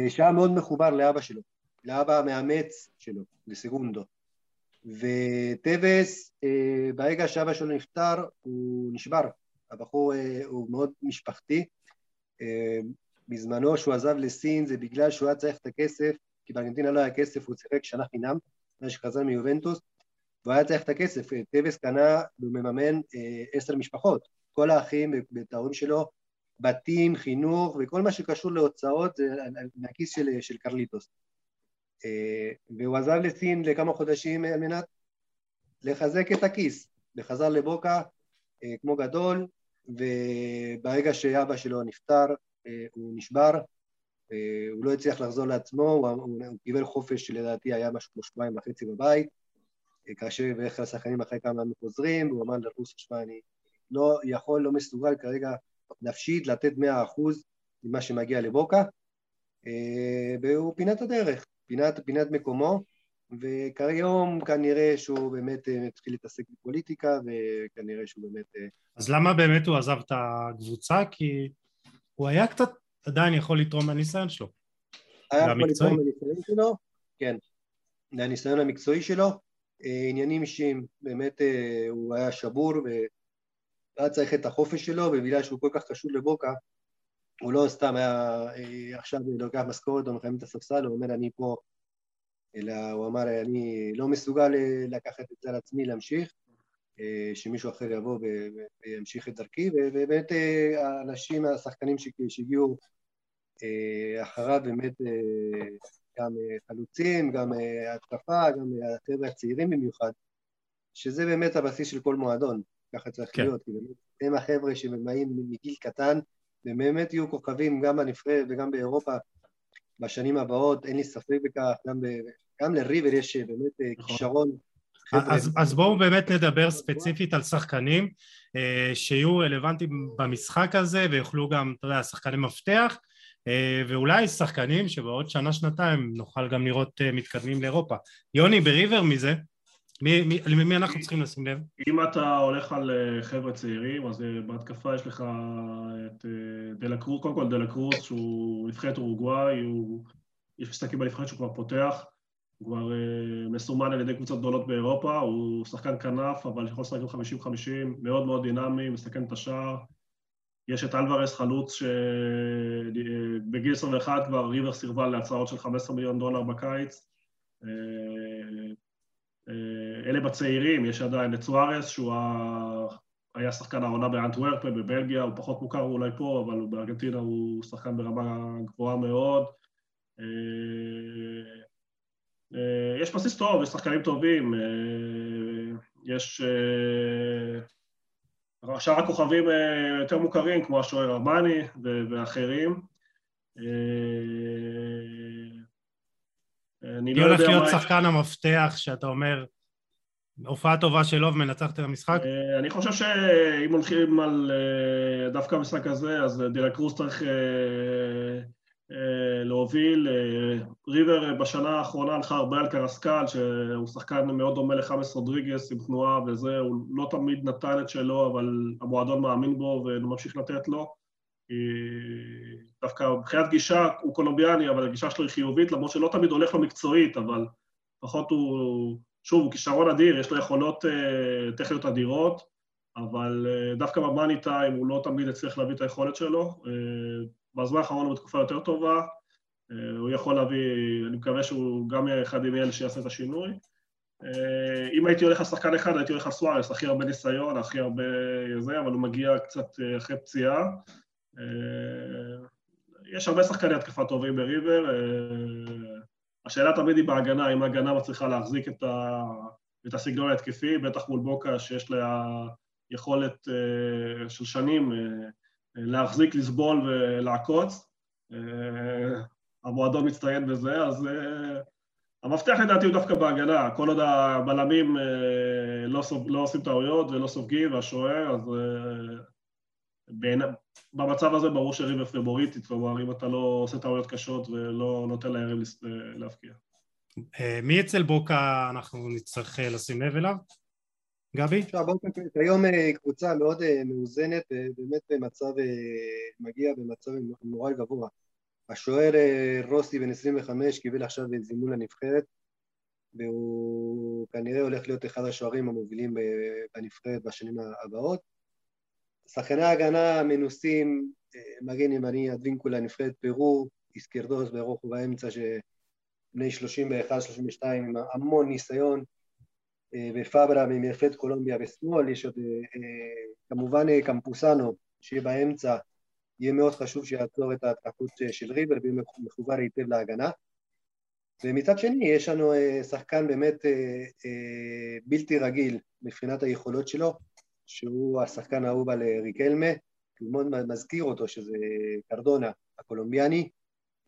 שהיה מאוד מחובר לאבא שלו, לאבא המאמץ שלו, לסגונדו. וטווס, ברגע שאבא שלו נפטר, הוא נשבר. הבחור הוא מאוד משפחתי. בזמנו שהוא עזב לסין זה בגלל שהוא היה צריך את הכסף, כי בארגנטינה לא היה כסף, הוא שיחק שנה חינם, אחרי שחזר מיובנטוס, והוא היה צריך את הכסף, טווס קנה ומממן עשר משפחות, כל האחים ואת ההורים שלו, בתים, חינוך וכל מה שקשור להוצאות זה מהכיס של, של קרליטוס. והוא עזב לסין לכמה חודשים על מנת לחזק את הכיס, וחזר לבוקה כמו גדול, וברגע שאבא שלו נפטר הוא נשבר, הוא לא הצליח לחזור לעצמו, הוא קיבל חופש שלדעתי היה משהו כמו שבועיים וחצי בבית, כאשר בדרך כלל השחקנים אחרי כמה ימים חוזרים, והוא אמר לרוס, שמע, אני לא יכול, לא מסוגל כרגע נפשית לתת מאה אחוז ממה שמגיע לבוקה, והוא פינת הדרך, פינת, פינת מקומו, וכיום כנראה שהוא באמת מתחיל להתעסק בפוליטיקה, וכנראה שהוא באמת... אז למה באמת הוא עזב את הקבוצה? כי הוא היה קצת עדיין יכול לתרום מהניסיון שלו. היה יכול לתרום מהניסיון שלו, כן, מהניסיון המקצועי שלו, עניינים אישיים, באמת הוא היה שבור והיה צריך את החופש שלו, ובגלל שהוא כל כך קשור לבוקה, הוא לא סתם היה עכשיו לוקח משכורת או מחייב את הספסל, הוא אומר אני פה, אלא הוא אמר אני לא מסוגל לקחת את זה על עצמי להמשיך, שמישהו אחר יבוא וימשיך את דרכי, ובאמת האנשים, השחקנים שהגיעו אחריו באמת גם חלוצים, גם התקפה, גם החבר'ה הצעירים במיוחד, שזה באמת הבסיס של כל מועדון, ככה צריך כן. להיות, כי באמת הם החבר'ה שבאים מגיל קטן, והם באמת יהיו כוכבים גם בנבחרת וגם באירופה בשנים הבאות, אין לי ספק בכך, גם, ב, גם לריבר יש באמת נכון. כישרון. אז, אז בואו באמת נדבר ספציפית על שחקנים אה, שיהיו רלוונטיים במשחק הזה ויוכלו גם, אתה יודע, שחקני מפתח אה, ואולי שחקנים שבעוד שנה-שנתיים נוכל גם לראות אה, מתקדמים לאירופה. יוני, בריבר מזה, מי, מי, אנחנו צריכים לשים לב? אם אתה הולך על אה, חבר'ה צעירים, אז בהתקפה יש לך את דלה קרוס, קודם כל דלה קרוס, שהוא נבחרת אורוגוואי, הוא... יש משחקים בנבחרת שהוא כבר פותח, הוא כבר מסומן על ידי קבוצות גדולות באירופה, הוא שחקן כנף, אבל יכול לשחק עם 50-50, מאוד מאוד דינמי, מסכן את השער. יש את אלוורס חלוץ שבגיל 21 כבר ריבר סירבה להצעות של 15 מיליון דולר בקיץ. אלה בצעירים, יש עדיין את סוארס, שהוא היה שחקן העונה באנטוורפה, בבלגיה, הוא פחות מוכר אולי פה, אבל בארגנטינה הוא שחקן ברמה גבוהה מאוד. יש בסיס טוב, יש שחקנים טובים, יש... שאר הכוכבים יותר מוכרים, כמו השוער ארמני ואחרים. אני לא יודע... מי הולך להיות שחקן המפתח שאתה אומר, הופעה טובה שלו ומנצח את המשחק? אני חושב שאם הולכים על דווקא המשחק הזה, אז דילה קרוס צריך להוביל. ריבר בשנה האחרונה הלכה הרבה על קרסקל, שהוא שחקן מאוד דומה לחמאס רודריגס עם תנועה וזה, הוא לא תמיד נתן את שלו, אבל המועדון מאמין בו וממשיך לתת לו. דווקא מבחינת גישה הוא קולומביאני, אבל הגישה שלו היא חיובית, למרות שלא תמיד הולך לו מקצועית, אבל לפחות הוא, שוב, הוא כישרון אדיר, יש לו יכולות טכניות אדירות, אבל דווקא במאני טיים הוא לא תמיד הצליח להביא את היכולת שלו. בזמן האחרון הוא בתקופה יותר טובה, uh, הוא יכול להביא, אני מקווה שהוא גם יהיה אחד עם אלה שיעשה את השינוי. Uh, אם הייתי הולך לשחקן אחד, הייתי הולך לסוארס, הכי הרבה ניסיון, הכי הרבה זה, אבל הוא מגיע קצת אחרי פציעה. אה, יש הרבה שחקני התקפה טובים בריבר, אה, השאלה תמיד היא בהגנה, אם ההגנה מצליחה להחזיק את, ה, את הסגנון ההתקפי, בטח מול בוקה שיש לה יכולת אה, של שנים להחזיק, לסבול ולעקוץ. המועדון מצטיין בזה, אז המפתח לדעתי הוא דווקא בהגנה, כל עוד הבלמים לא, סוב, לא עושים טעויות ולא סופגים והשוער, אז בין, במצב הזה ברור שריבר פבוריטית, כלומר אם אתה לא עושה טעויות קשות ולא נותן ליריב להפקיע. אה, מי אצל בוקה אנחנו נצטרך אה, לשים לב אליו? גבי? בוקה כיום אה, קבוצה מאוד מאוזנת, באמת במצב, מגיע במצב נורא גבוה. השוער רוסי בן 25 קיבל עכשיו זימון לנבחרת והוא כנראה הולך להיות אחד השוערים המובילים בנבחרת בשנים הבאות. שחקני ההגנה המנוסים, אה, מגן ימני, אדווינקולה, נבחרת פרו, איסקרדוס ברוך ובאמצע, שבני 31-32 עם המון ניסיון, אה, ופברה ממייפת קולומביה בשמאל, יש עוד אה, כמובן קמפוסנו שיהיה באמצע, יהיה מאוד חשוב שיעצור את ההתקפות של ריבר ויהיה מחובר היטב להגנה. ומצד שני יש לנו שחקן באמת בלתי רגיל מבחינת היכולות שלו, שהוא השחקן האהוב על אה, ריקלמה, הוא מאוד מזכיר אותו, שזה קרדונה הקולומביאני,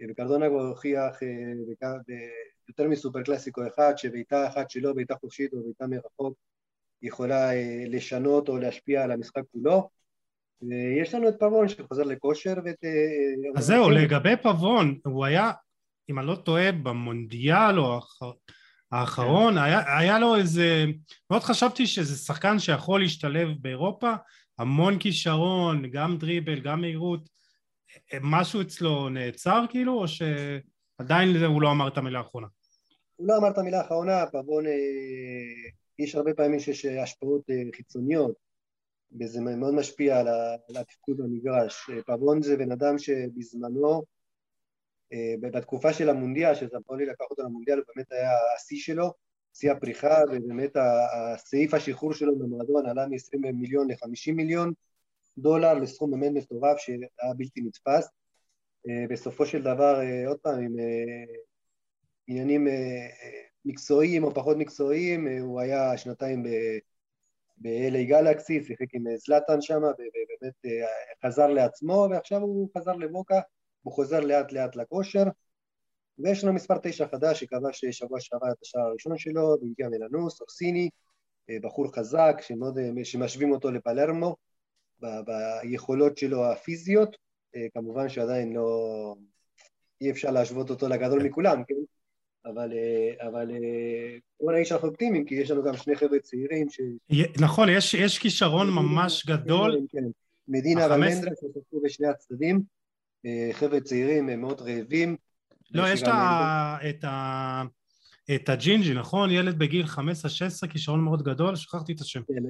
אה, וקרדונה כבר הוכיח אה, יותר מסופר קלאסיקו אחד, שבעיטה אחת שלו, בעיטה חופשית או בעיטה מרחוק, יכולה לשנות או להשפיע על המשחק כולו. ויש לנו את פבון שחוזר לכושר ואת... אז זהו, לגבי פבון, הוא היה, אם אני לא טועה, במונדיאל או האחרון, כן. היה, היה לו איזה, מאוד חשבתי שזה שחקן שיכול להשתלב באירופה, המון כישרון, גם דריבל, גם מהירות, משהו אצלו נעצר כאילו, או שעדיין הוא לא אמר את המילה האחרונה? הוא לא אמר את המילה האחרונה, פבון, אה, יש הרבה פעמים שיש השפעות אה, חיצוניות, וזה מאוד משפיע על התפקוד במגרש. פבון זה בן אדם שבזמנו אה, בתקופה של המונדיאל, שזמפולי לקח אותו למונדיאל, הוא באמת היה השיא שלו, שיא הפריחה, ובאמת הסעיף השחרור שלו במועדון עלה מ-20 מיליון ל-50 מיליון דולר, לסכום באמת מטורף שהיה בלתי נתפס. אה, בסופו של דבר, אה, עוד פעם, עם עניינים מקצועיים או פחות מקצועיים, הוא היה שנתיים ב-LA גלקסי, שיחק עם זלאטן שם, ובאמת חזר לעצמו, ועכשיו הוא חזר לבוקה. הוא חוזר לאט לאט לכושר, ויש לנו מספר תשע חדש שכבש שבוע שעבר את השער הראשון שלו, והגיע מלנוס, אורסיני, אה, בחור חזק שמאוד, אה, שמשווים אותו לפלרמו ביכולות שלו הפיזיות, אה, כמובן שעדיין לא... אי אפשר להשוות אותו לגדול מכולם, כן? אבל, אבל בוא נגיד שאנחנו אופטימיים, כי יש לנו גם שני חבר'ה צעירים ש... נכון, יש, יש כישרון ממש גדול. כן, מדינה ומנדרה ששחקו בשני הצדדים. אה, חבר'ה צעירים הם מאוד רעבים. לא, יש את, ה... את הג'ינג'י, נכון? ילד בגיל 15-16, כישרון מאוד גדול, שכחתי את השם. כן,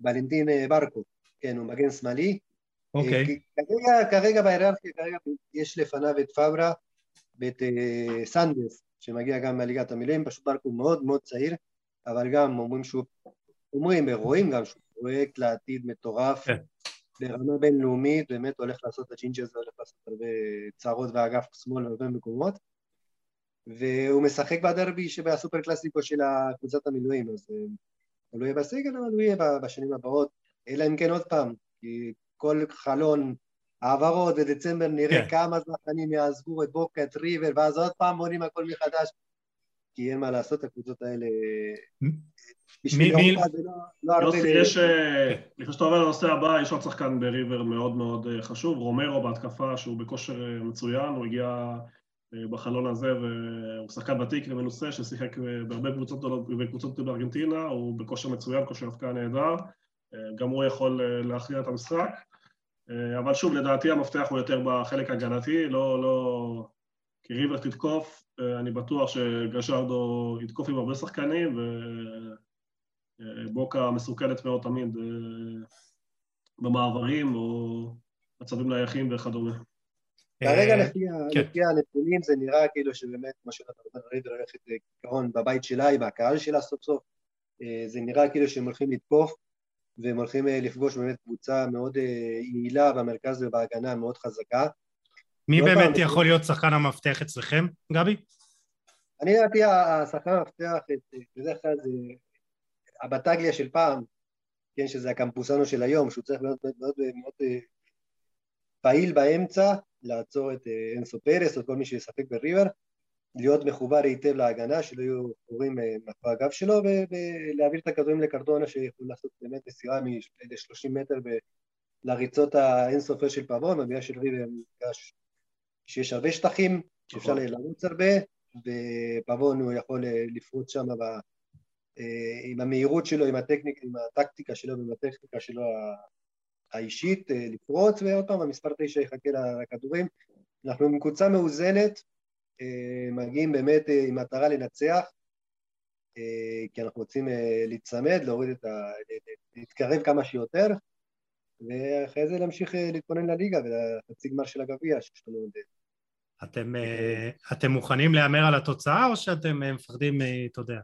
ולנטין אה, ברקו, כן, הוא מגן שמאלי. אוקיי. אה, כרגע, כרגע בהיררכיה, כרגע יש לפניו את פאברה ואת סנדז, שמגיע גם מהליגת המילואים, פשוט ברקו מאוד מאוד צעיר, אבל גם אומרים שהוא, אומרים ורואים גם שהוא פרויקט לעתיד מטורף. כן. ברמה בינלאומית, באמת הולך לעשות את הג'ינג'י הזה, הולך לעשות הרבה צרות באגף שמאל בהרבה מקומות. והוא משחק בדרבי שבסופר קלאסיקו של קבוצת המילואים, אז אה, הוא לא יהיה בסגל, אבל הוא יהיה בשנים הבאות, אלא אם כן עוד פעם, כי כל חלון העברות בדצמבר נראה. כן. כמה זכנים יעזבו את בוקה, את ריבר, ואז עוד פעם בונים הכל מחדש, כי אין מה לעשות, הקבוצות האלה בשביל זה לא, לא הרבה... יוסי, יש... אה, לפני שאתה עובר לנושא הבא, יש עוד שחקן בריבר מאוד מאוד אה, חשוב, רומרו בהתקפה, שהוא בכושר אה, מצוין, הוא הגיע בחלון הזה והוא שחקן ותיק ומנוסה ששיחק בהרבה קבוצות בקבוצות בארגנטינה, הוא בכושר מצוין, כושר הפקעה נהדר, גם הוא יכול להכריע את המשחק. אבל שוב, לדעתי המפתח הוא יותר בחלק ההגנתי, לא, לא... כי ריבר תתקוף, אני בטוח שגשרדו יתקוף עם הרבה שחקנים, ובוקה מסוכנת מאוד תמיד במעברים או מצבים נייחים וכדומה. כרגע לפי, כן. לפי הנתונים זה נראה כאילו שבאמת, כמו שאתה אומר, ריבר הולכת כעיקרון בבית שלה, עם הקהל שלה סוף סוף, זה נראה כאילו שהם הולכים לתקוף והם הולכים לפגוש באמת קבוצה מאוד יעילה במרכז ובהגנה מאוד חזקה. מי באמת פעם, יכול להיות שחקן המפתח אצלכם, גבי? אני לדעתי השחקן המפתח, בדרך כלל זה הבטגליה של פעם, כן, שזה הקמפוסנו של היום, שהוא צריך להיות מאוד, מאוד, מאוד פעיל באמצע, לעצור את אה, אנסו פרס או כל מי שישחק בריבר, להיות מחובר היטב להגנה, שלא יהיו חורים אה, מאחורי הגב שלו, ולהעביר את הכדורים לקרדונה שיכול לעשות באמת מסירה מ-30 מטר לריצות האינסופר של פאבון, במילה של ריבר מפגש שיש הרבה שטחים, שאפשר נכון. לרוץ הרבה, ופאבון הוא יכול אה, לפרוץ שם עם המהירות שלו, עם הטכניקה, עם הטקטיקה שלו ועם הטכניקה שלו האישית אה, לפרוץ, ועוד פעם המספר תשע יחכה לכדורים. אנחנו עם קבוצה מאוזנת, אה, מגיעים באמת אה, עם מטרה לנצח, כי אנחנו רוצים להיצמד, להוריד את ה... להתקרב כמה שיותר, ואחרי זה להמשיך להתכונן לליגה ולחצי גמר של הגביע שיש לנו עוד... אתם, אתם מוכנים להמר על התוצאה או שאתם מפחדים, אתה יודע?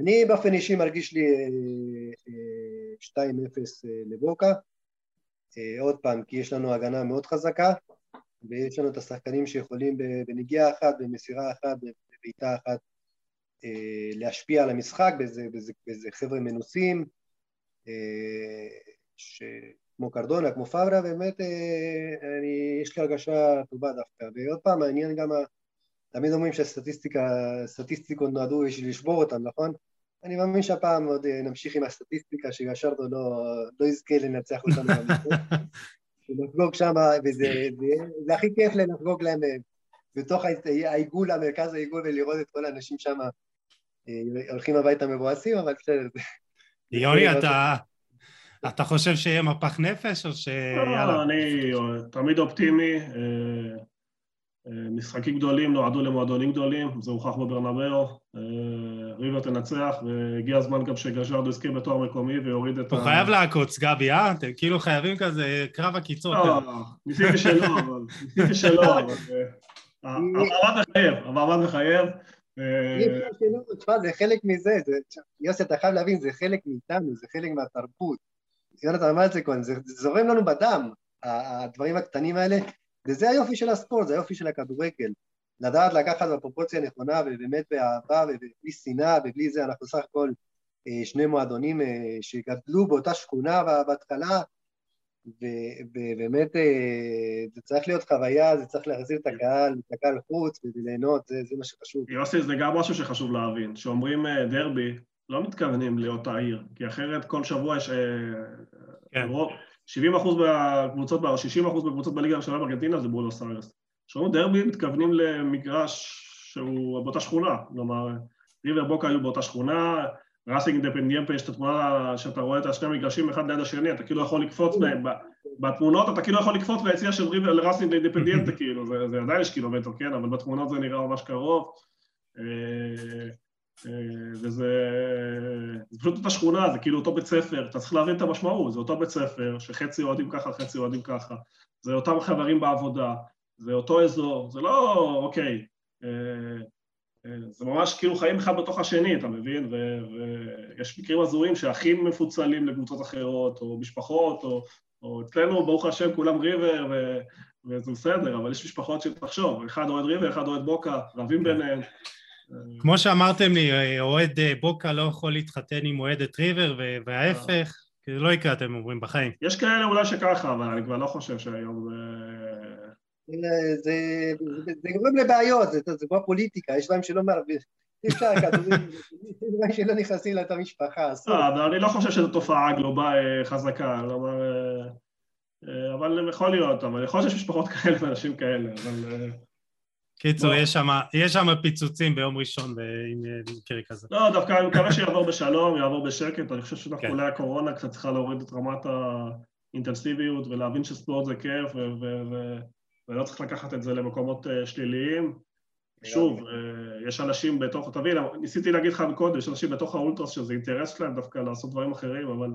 אני באופן אישי מרגיש לי 2-0 אה, אה, לבוקה, אה, עוד פעם, כי יש לנו הגנה מאוד חזקה, ויש לנו את השחקנים שיכולים בנגיעה אחת, במסירה אחת, בבעיטה אחת, להשפיע על המשחק, באיזה, באיזה, באיזה חבר'ה מנוסים, ש... כמו קרדונה, כמו פאברה, באמת אני, יש לי הרגשה טובה דווקא. ועוד פעם, העניין גם, תמיד אומרים שהסטטיסטיקה, סטטיסטיקות נועדו בשביל לשבור אותם, נכון? אני מאמין שהפעם עוד אה, נמשיך עם הסטטיסטיקה שגשרדו לא, לא יזכה לנצח אותנו. לחגוג שם, וזה זה, זה הכי כיף לחגוג להם אה, בתוך העיגול, המרכז העיגול, ולראות את כל האנשים שם אה, הולכים הביתה מבואסים, אבל בסדר. יוני, אתה... אתה חושב שיהיה מפח נפש, או ש... לא, לא, אני תמיד אופטימי. משחקים גדולים נועדו למועדונים גדולים, זה הוכח בברנבאו, אה, ריבר תנצח, והגיע הזמן גם שגז'רדו יזכה בתואר מקומי ויוריד את ה... הוא חייב לעקוץ, גבי, אה? אתם כאילו חייבים כזה קרב עקיצות. לא, ניסיתי שלא, אבל... ניסיתי שלא, אבל... אה, המעמד מחייב, המעמד מחייב. תשמע, זה חלק מזה, יוסי, אתה חייב להבין, זה חלק מאיתנו, זה חלק מהתרבות. יונתן אמר את זה קודם, זה זורם לנו בדם, הדברים הקטנים האלה, וזה היופי של הספורט, זה היופי של הכדורגל. לדעת לקחת בפרופורציה הנכונה ובאמת באהבה ובלי שנאה ובלי זה, אנחנו סך הכל אה, שני מועדונים אה, שגדלו באותה שכונה בהתחלה, ובאמת אה, זה צריך להיות חוויה, זה צריך להחזיר את הקהל, את הקהל חוץ וליהנות, זה, זה מה שחשוב. יוסי, זה גם משהו שחשוב להבין, כשאומרים דרבי, לא מתכוונים לאותה עיר, כי אחרת כל שבוע יש... כן. 70 אחוז מהקבוצות, 60 אחוז מהקבוצות בליגה הראשונה בארגנטינה זה בונוס איירס. כשאומרים דרבי מתכוונים למגרש שהוא באותה שכונה, כלומר ריבר בוקה היו באותה שכונה, ראסינג אינדפנדיאמפה יש את התמונה שאתה רואה את השני המגרשים אחד ליד השני, אתה כאילו יכול לקפוץ בהם, בתמונות אתה כאילו יכול לקפוץ ביציאה של ריבר לראסינג אינדפנדיאמפה כאילו, זה, זה עדיין יש קילומטר, כן, אבל בתמונות זה נראה ממש קרוב. אה, וזה זה פשוט אותה שכונה, זה כאילו אותו בית ספר, אתה צריך להבין את המשמעות, זה אותו בית ספר, שחצי אוהדים ככה, חצי אוהדים ככה, זה אותם חברים בעבודה, זה אותו אזור, זה לא, אוקיי, אה, אה, זה ממש כאילו חיים אחד בתוך השני, אתה מבין? ויש מקרים הזויים שאחים מפוצלים לקבוצות אחרות, או משפחות, או, או אצלנו, ברוך השם, כולם ריבר, ו... וזה בסדר, אבל יש משפחות שתחשוב, אחד אוהד ריבר, אחד אוהד בוקה, רבים ביניהם. כמו שאמרתם לי, אוהד אה, בוקה לא יכול להתחתן עם אוהדת ריבר, וההפך, כי זה לא יקרה, אתם אומרים, בחיים. יש כאלה אולי שככה, אבל אני כבר לא חושב שהיום זה... זה גורם לבעיות, זה כמו פוליטיקה, יש דברים שלא מערבים. אי אפשר כדורים, שלא נכנסים לאותה משפחה, אסור. לא, אני לא חושב שזו תופעה גלובלית אה, חזקה, אה, אבל יכול להיות, אבל יכול להיות שיש משפחות כאלה ואנשים כאלה, אבל... קיצור, יש שם פיצוצים ביום ראשון עם מקרה כזה. לא, דווקא אני מקווה שיעבור בשלום, יעבור בשקט, אני חושב שדווקא כן. אולי הקורונה קצת צריכה להוריד את רמת אינטנסיביות ולהבין שספורט זה כיף ו- ו- ו- ולא צריך לקחת את זה למקומות uh, שליליים. שוב, יש אנשים בתוך, תבין, ניסיתי להגיד לך קודם, יש אנשים בתוך האולטרס שזה אינטרס שלהם דווקא לעשות דברים אחרים, אבל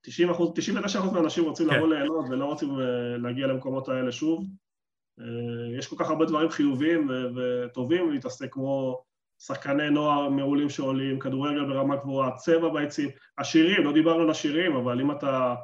90 אחוז, 99 אחוז מהאנשים רוצים כן. לבוא ליהנות ולא רוצים להגיע למקומות האלה שוב. Uh, יש כל כך הרבה דברים חיוביים וטובים להתעסק כמו שחקני נוער מעולים שעולים, כדורגל ברמה גבוהה, צבע ביציעים, השירים, לא דיברנו על השירים, אבל אם אתה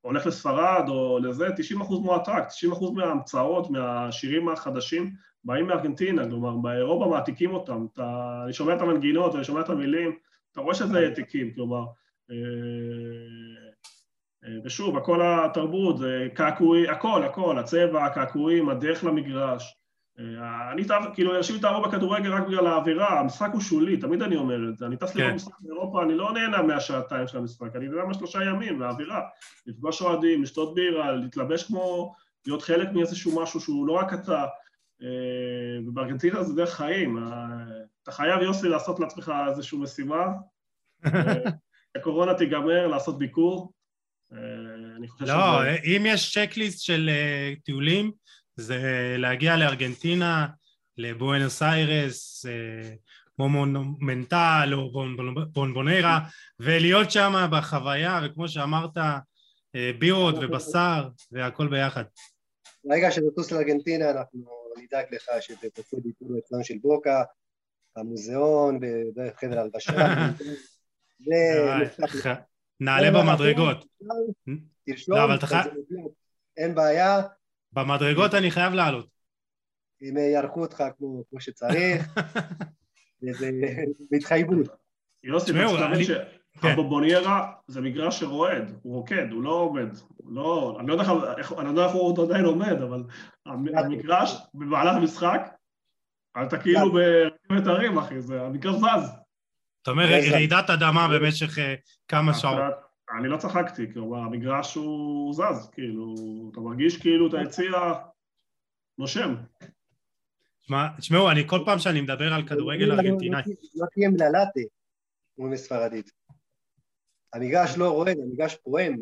הולך לספרד או לזה, 90% מועתק, 90% מההמצאות, מהשירים החדשים באים מארגנטינה, כלומר באירופה מעתיקים אותם, אתה, אני שומע את המנגינות ואני שומע את המילים, אתה רואה שזה העתיקים, כלומר, אה, אה, ושוב, הכל התרבות, זה קעקועי, הכל, הכל, הצבע, הקעקועים, הדרך למגרש, אה, אני, כאילו, אנשים התאהבו בכדורגל רק בגלל האווירה, המשחק הוא שולי, תמיד אני אומר את זה. אני טס כן. לראות משחק באירופה, אני לא נהנה מהשעתיים של המשחק, אני נהנה מהשלושה ימים, מהאווירה. לפגוש אוהדים, לשתות בירה, להתלבש כמו, להיות חלק מאיזשהו משהו שהוא לא רק אתה. אה, ובארגנטינה זה דרך חיים. אה, אתה חייב, יוסי, לעשות לעצמך איזושהי משימה. הקורונה תיגמר, לעשות ביקור. אני חושב לא, שזה... אם יש צ'קליסט של טיולים, זה להגיע לארגנטינה, לבואנוס איירס, כמו מונומנטל או בונבונרה, ולהיות שם בחוויה, וכמו שאמרת, אה, בירות ובשר והכל ביחד. ברגע שתטוס לארגנטינה אנחנו נדאג לך שתעשו ביקור אצלנו של בוקה, המוזיאון, בחדר הלבשה. נעלה במדרגות. תרשום, אין בעיה, במדרגות אני חייב לעלות. אם יערכו אותך כמו, כמו שצריך, וזה בהתחייבות. יוסי, אתה צריך להבין שהבובוניירה זה מגרש שרועד, הוא רוקד, הוא לא עומד. לא, אני לא יודע איך הוא עוד עדיין עומד, אבל המגרש במהלך המשחק, אתה כאילו ברכבת הרים, אחי, זה המגרש זז. אתה אומר רעידת אדמה במשך אה, כמה שעות. אני לא צחקתי, כלומר, המגרש הוא זז, כאילו, אתה מרגיש כאילו את היציע נושם. תשמעו, אני כל פעם שאני מדבר על כדורגל ארגנטינאי... לא תהיה מללטה, אומרים בספרדית. המגרש לא רועד, המגרש פועם,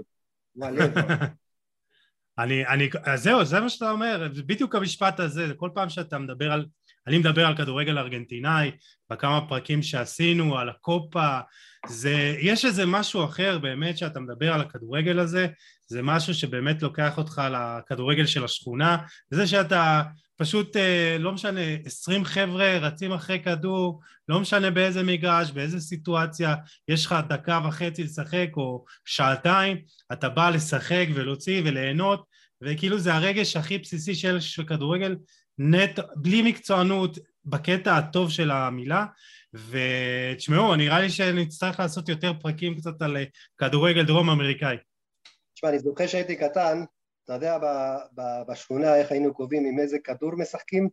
כמו. אני, אני, אז זהו, זה מה שאתה אומר, בדיוק המשפט הזה, כל פעם שאתה מדבר על, אני מדבר על כדורגל ארגנטינאי, בכמה פרקים שעשינו, על הקופה, זה, יש איזה משהו אחר באמת שאתה מדבר על הכדורגל הזה, זה משהו שבאמת לוקח אותך לכדורגל של השכונה, זה שאתה פשוט, אה, לא משנה, עשרים חבר'ה רצים אחרי כדור, לא משנה באיזה מגרש, באיזה סיטואציה, יש לך דקה וחצי לשחק או שעתיים, אתה בא לשחק ולהוציא וליהנות, וכאילו זה הרגש הכי בסיסי של, של כדורגל, נט, בלי מקצוענות, בקטע הטוב של המילה, ותשמעו, נראה לי שנצטרך לעשות יותר פרקים קצת על כדורגל דרום אמריקאי. תשמע, אני זוכר שהייתי קטן, אתה יודע בשכונה איך היינו קובעים עם איזה כדור משחקים?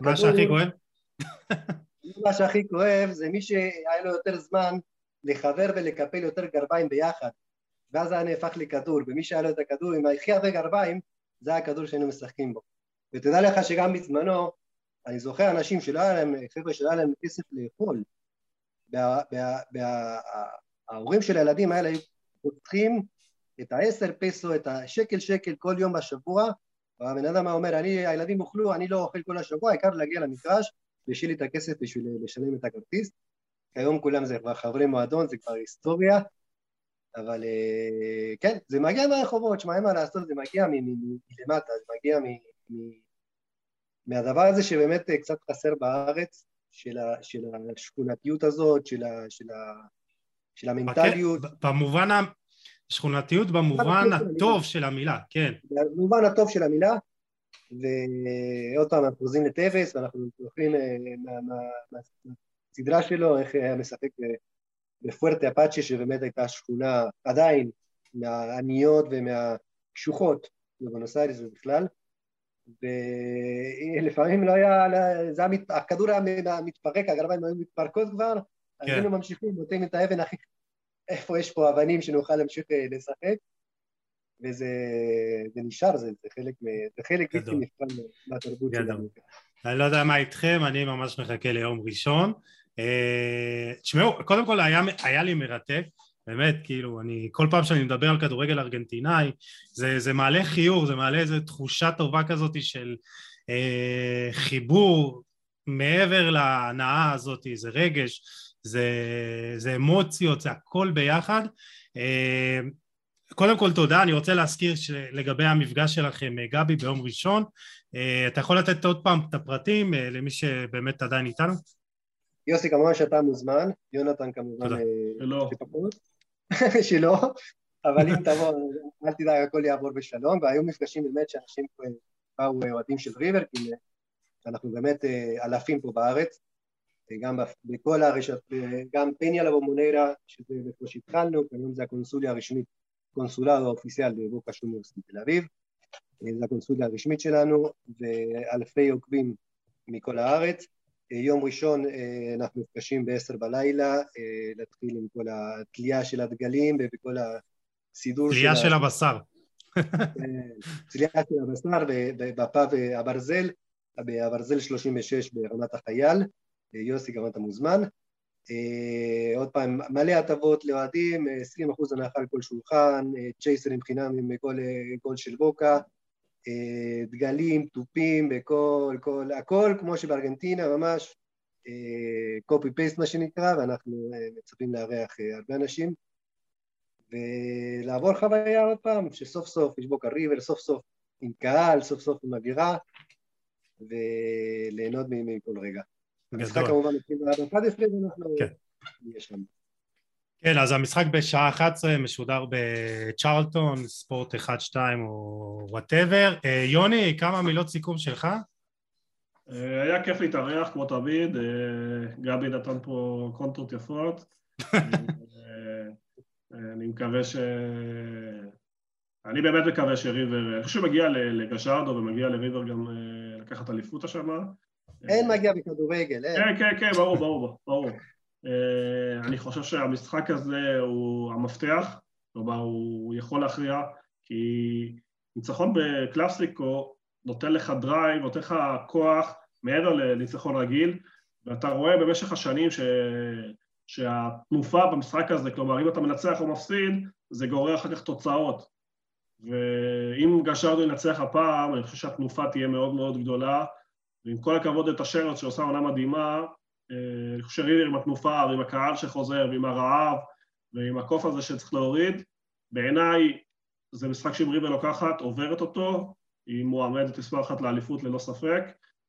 מה שהכי כואב? מה שהכי כואב זה מי שהיה לו יותר זמן לחבר ולקפל יותר גרביים ביחד ואז היה נהפך לכדור ומי שהיה לו את הכדור עם הכי הרבה גרביים זה היה הכדור שהיינו משחקים בו ותדע לך שגם בזמנו אני זוכר אנשים שלא היה להם, חבר'ה שלא היה להם כסף לאכול. ההורים של הילדים האלה היו פותחים את העשר פסו, את השקל שקל כל יום בשבוע, והבן אדם אומר, אני, הילדים אוכלו, אני לא אוכל כל השבוע, העיקר להגיע למגרש, וישאיר לי את הכסף בשביל לשלם את הכרטיס. כיום כולם זה כבר חברי מועדון, זה כבר היסטוריה, אבל אה, כן, זה מגיע מהרחובות, שמע, אין מה לעשות, זה מגיע מלמטה, זה מגיע מהדבר הזה שבאמת אה, קצת חסר בארץ, של, השכונתיות הזאת, של המנטליות. במובן שכונתיות במובן הטוב של המילה, כן. במובן הטוב של המילה, ועוד פעם אנחנו חוזרים לטווס ואנחנו זוכרים אה, מהסדרה שלו, איך היה משחק בפוארטה אפאצ'ה שבאמת הייתה שכונה עדיין מהעניות ומהקשוחות בבונוס איירס ובכלל ולפעמים לא היה, זה היה, הכדור היה מתפרק, הגרביים היו מתפרקות כבר, אז כן. היינו ממשיכים, נותנים את האבן הכי איפה יש פה אבנים שנוכל להמשיך אה, לשחק, וזה זה נשאר, זה, זה חלק, זה חלק בלתי נפרד מהתרבות שלנו. אני לא יודע מה איתכם, אני ממש מחכה ליום ראשון. אה, תשמעו, קודם כל היה, היה לי מרתק, באמת, כאילו, אני, כל פעם שאני מדבר על כדורגל ארגנטינאי, זה, זה מעלה חיור, זה מעלה איזו תחושה טובה כזאת של אה, חיבור מעבר להנאה הזאת, זה רגש, זה, זה אמוציות, זה הכל ביחד. אה, קודם כל תודה, אני רוצה להזכיר לגבי המפגש שלכם, אה, גבי, ביום ראשון. אה, אתה יכול לתת עוד פעם את הפרטים אה, למי שבאמת עדיין איתנו? יוסי, כמובן שאתה מוזמן, יונתן כמובן... שלא. שלא, אבל אם תבוא, אל תדאג, הכל יעבור בשלום, והיו מפגשים באמת שאנשים באו אוהדים של ריבר, כי אנחנו באמת אלפים פה בארץ, גם בכל הרשת, גם פניה לבומונרה, שזה איפה שהתחלנו, כיום זה הקונסוליה הרשמית קונסולר אופיסיאל בבוקה שוניורס בתל אביב, זו הקונסוליה הרשמית שלנו ואלפי עוקבים מכל הארץ. יום ראשון אנחנו נפגשים בעשר בלילה, להתחיל עם כל התלייה של הדגלים וכל הסידור של... תלייה של הבשר. תלייה של הבשר בפאב הברזל, בברזל 36 ברמת החייל, יוסי גם אתה מוזמן. אה, עוד פעם, מלא הטבות לאוהדים, 20 אחוז הנחה על כל שולחן, אה, צ'ייסרים חינם מכל גול של בוקה, אה, דגלים, תופים, בכל, כל, הכל כמו שבארגנטינה ממש, קופי פייסט מה שנקרא, ואנחנו מצפים לארח הרבה אנשים ולעבור חוויה עוד פעם, שסוף סוף יש בוקה ריבר, סוף סוף עם קהל, סוף סוף עם אווירה וליהנות מכל רגע. המשחק כמובן התחיל עד 11 ואנחנו נהיה שם. כן, אז המשחק בשעה 11 משודר בצ'רלטון, ספורט 1-2 או וואטאבר. אה, יוני, כמה מילות סיכום שלך? אה, היה כיף להתארח, כמו תמיד. אה, גבי נתן פה קונטרות יפות. אני מקווה ש... אני באמת מקווה שריבר, אני חושב שמגיע לגשרדו ומגיע לריבר גם לקחת אליפות השנה. אין מגיע בכדורגל, אין. כן, כן, כן, ברור, ברור, ברור. אה, אני חושב שהמשחק הזה הוא המפתח, כלומר הוא יכול להכריע, כי ניצחון בקלאסיקו נותן לך דרייב, נותן לך כוח מעבר לניצחון רגיל, ואתה רואה במשך השנים ש... שהתנופה במשחק הזה, כלומר אם אתה מנצח או מפסיד, זה גורר אחר כך תוצאות. ואם גשרדו ינצח הפעם, אני חושב שהתנופה תהיה מאוד מאוד גדולה, ועם כל הכבוד לטאז'רס שעושה עונה מדהימה, אני חושב שריבר עם התנופה ועם הקהל שחוזר ועם הרעב ועם הקוף הזה שצריך להוריד, בעיניי זה משחק שאם ריבר לוקחת, עוברת אותו, היא מועמדת מספר אחת לאליפות ללא ספק,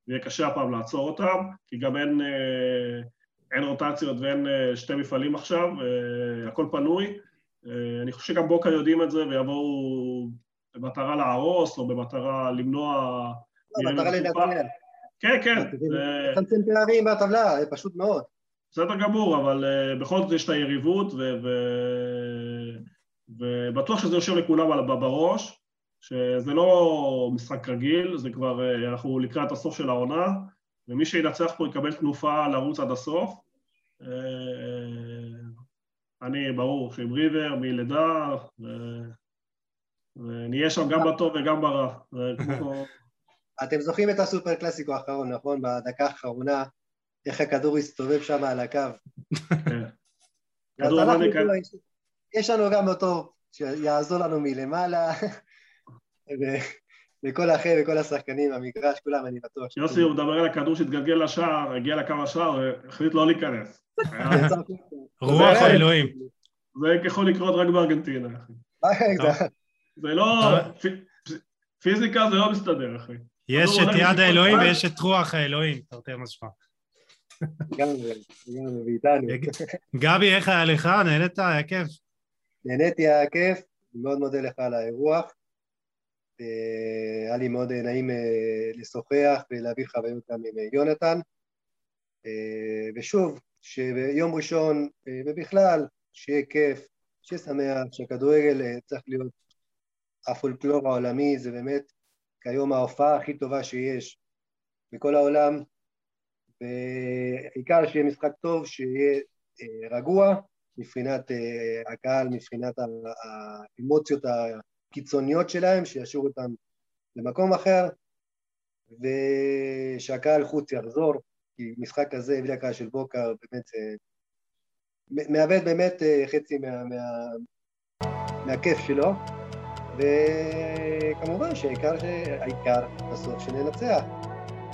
ויהיה קשה הפעם לעצור אותם, כי גם אין, אה, אין רוטציות ואין אה, שתי מפעלים עכשיו, הכל פנוי. אני חושב שגם בוקה יודעים את זה ויבואו במטרה להרוס או במטרה למנוע... לא, במטרה לנצח. כן, כן. לצמצם פערים בטבלה, פשוט מאוד. בסדר גמור, אבל uh, בכל זאת יש את היריבות, ובטוח שזה יושב לכולם בראש, שזה לא משחק רגיל, זה כבר, uh, אנחנו לקראת הסוף של העונה, ומי שינצח פה יקבל תנופה לרוץ עד הסוף. Uh, אני, ברור, שעם ריבר, מלידה. ונהיה שם גם בטוב וגם ברע. אתם זוכרים את הסופר קלאסיקו האחרון, נכון? בדקה האחרונה, איך הכדור הסתובב שם על הקו. אז אנחנו, יש לנו גם אותו שיעזור לנו מלמעלה, וכל האחר וכל השחקנים במגרש, כולם אני בטוח. יוסי, הוא מדבר על הכדור שהתגלגל לשער, הגיע לקו השער והחליט לא להיכנס. רוח האלוהים. זה יכול לקרות רק בארגנטינה, אחי. זה לא... פיזיקה זה לא מסתדר, אחי. יש את יד האלוהים ויש את רוח האלוהים, תרתי משמע. לגמרי, ואיתנו. גבי, איך היה לך? נהנית? היה כיף. נהניתי, היה כיף, מאוד מודה לך על האירוח. היה לי מאוד נעים אה, לשוחח ולהביא חוויות גם עם אה, יונתן. אה, ושוב, שביום ראשון, ובכלל, שיהיה כיף, שיהיה שמח, שהכדורגל צריך להיות הפולקלור העולמי, זה באמת כיום ההופעה הכי טובה שיש בכל העולם, ועיקר שיהיה משחק טוב, שיהיה אה, רגוע מבחינת אה, הקהל, מבחינת האמוציות הקיצוניות שלהם, שישאירו אותם במקום אחר, ושהקהל חוץ יחזור, כי משחק כזה בלי הקהל של בוקר באמת זה מאבד באמת חצי מה, מה, מהכיף שלו, וכמובן שהעיקר, העיקר בסוף שננצח.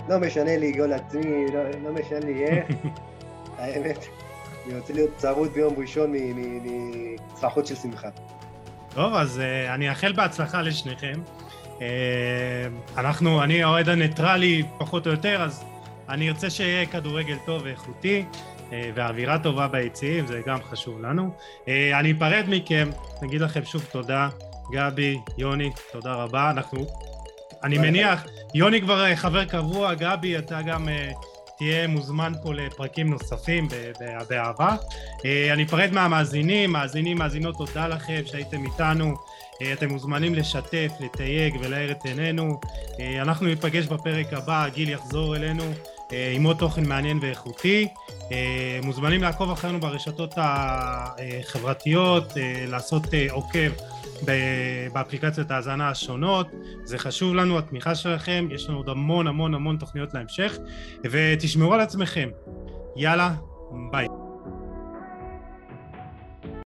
לא משנה לי גול עצמי, לא, לא משנה לי איך, האמת, אני רוצה להיות צרוד ביום ראשון מצרחות של שמחה. טוב, אז uh, אני אאחל בהצלחה לשניכם. Uh, אנחנו, אני האוהד הניטרלי פחות או יותר, אז אני ארצה שיהיה כדורגל טוב ואיכותי. אה, ואווירה טובה ביציעים, זה גם חשוב לנו. אני אפרד מכם, נגיד לכם שוב תודה. גבי, יוני, תודה רבה. אנחנו... אני מניח, יוני כבר אה, חבר קבוע, גבי, אתה גם תהיה מוזמן פה לפרקים נוספים באהבה. אני אפרד מהמאזינים, מאזינים, מאזינות, תודה לכם שהייתם איתנו. אתם מוזמנים לשתף, לתייג ולהאיר את עינינו. אנחנו ניפגש בפרק הבא, גיל יחזור אלינו. אה, עם עוד תוכן מעניין ואיכותי. אה, מוזמנים לעקוב אחרינו ברשתות החברתיות, אה, לעשות עוקב באפליקציות ההאזנה השונות. זה חשוב לנו, התמיכה שלכם, יש לנו עוד המון המון המון תוכניות להמשך, ותשמרו על עצמכם. יאללה, ביי.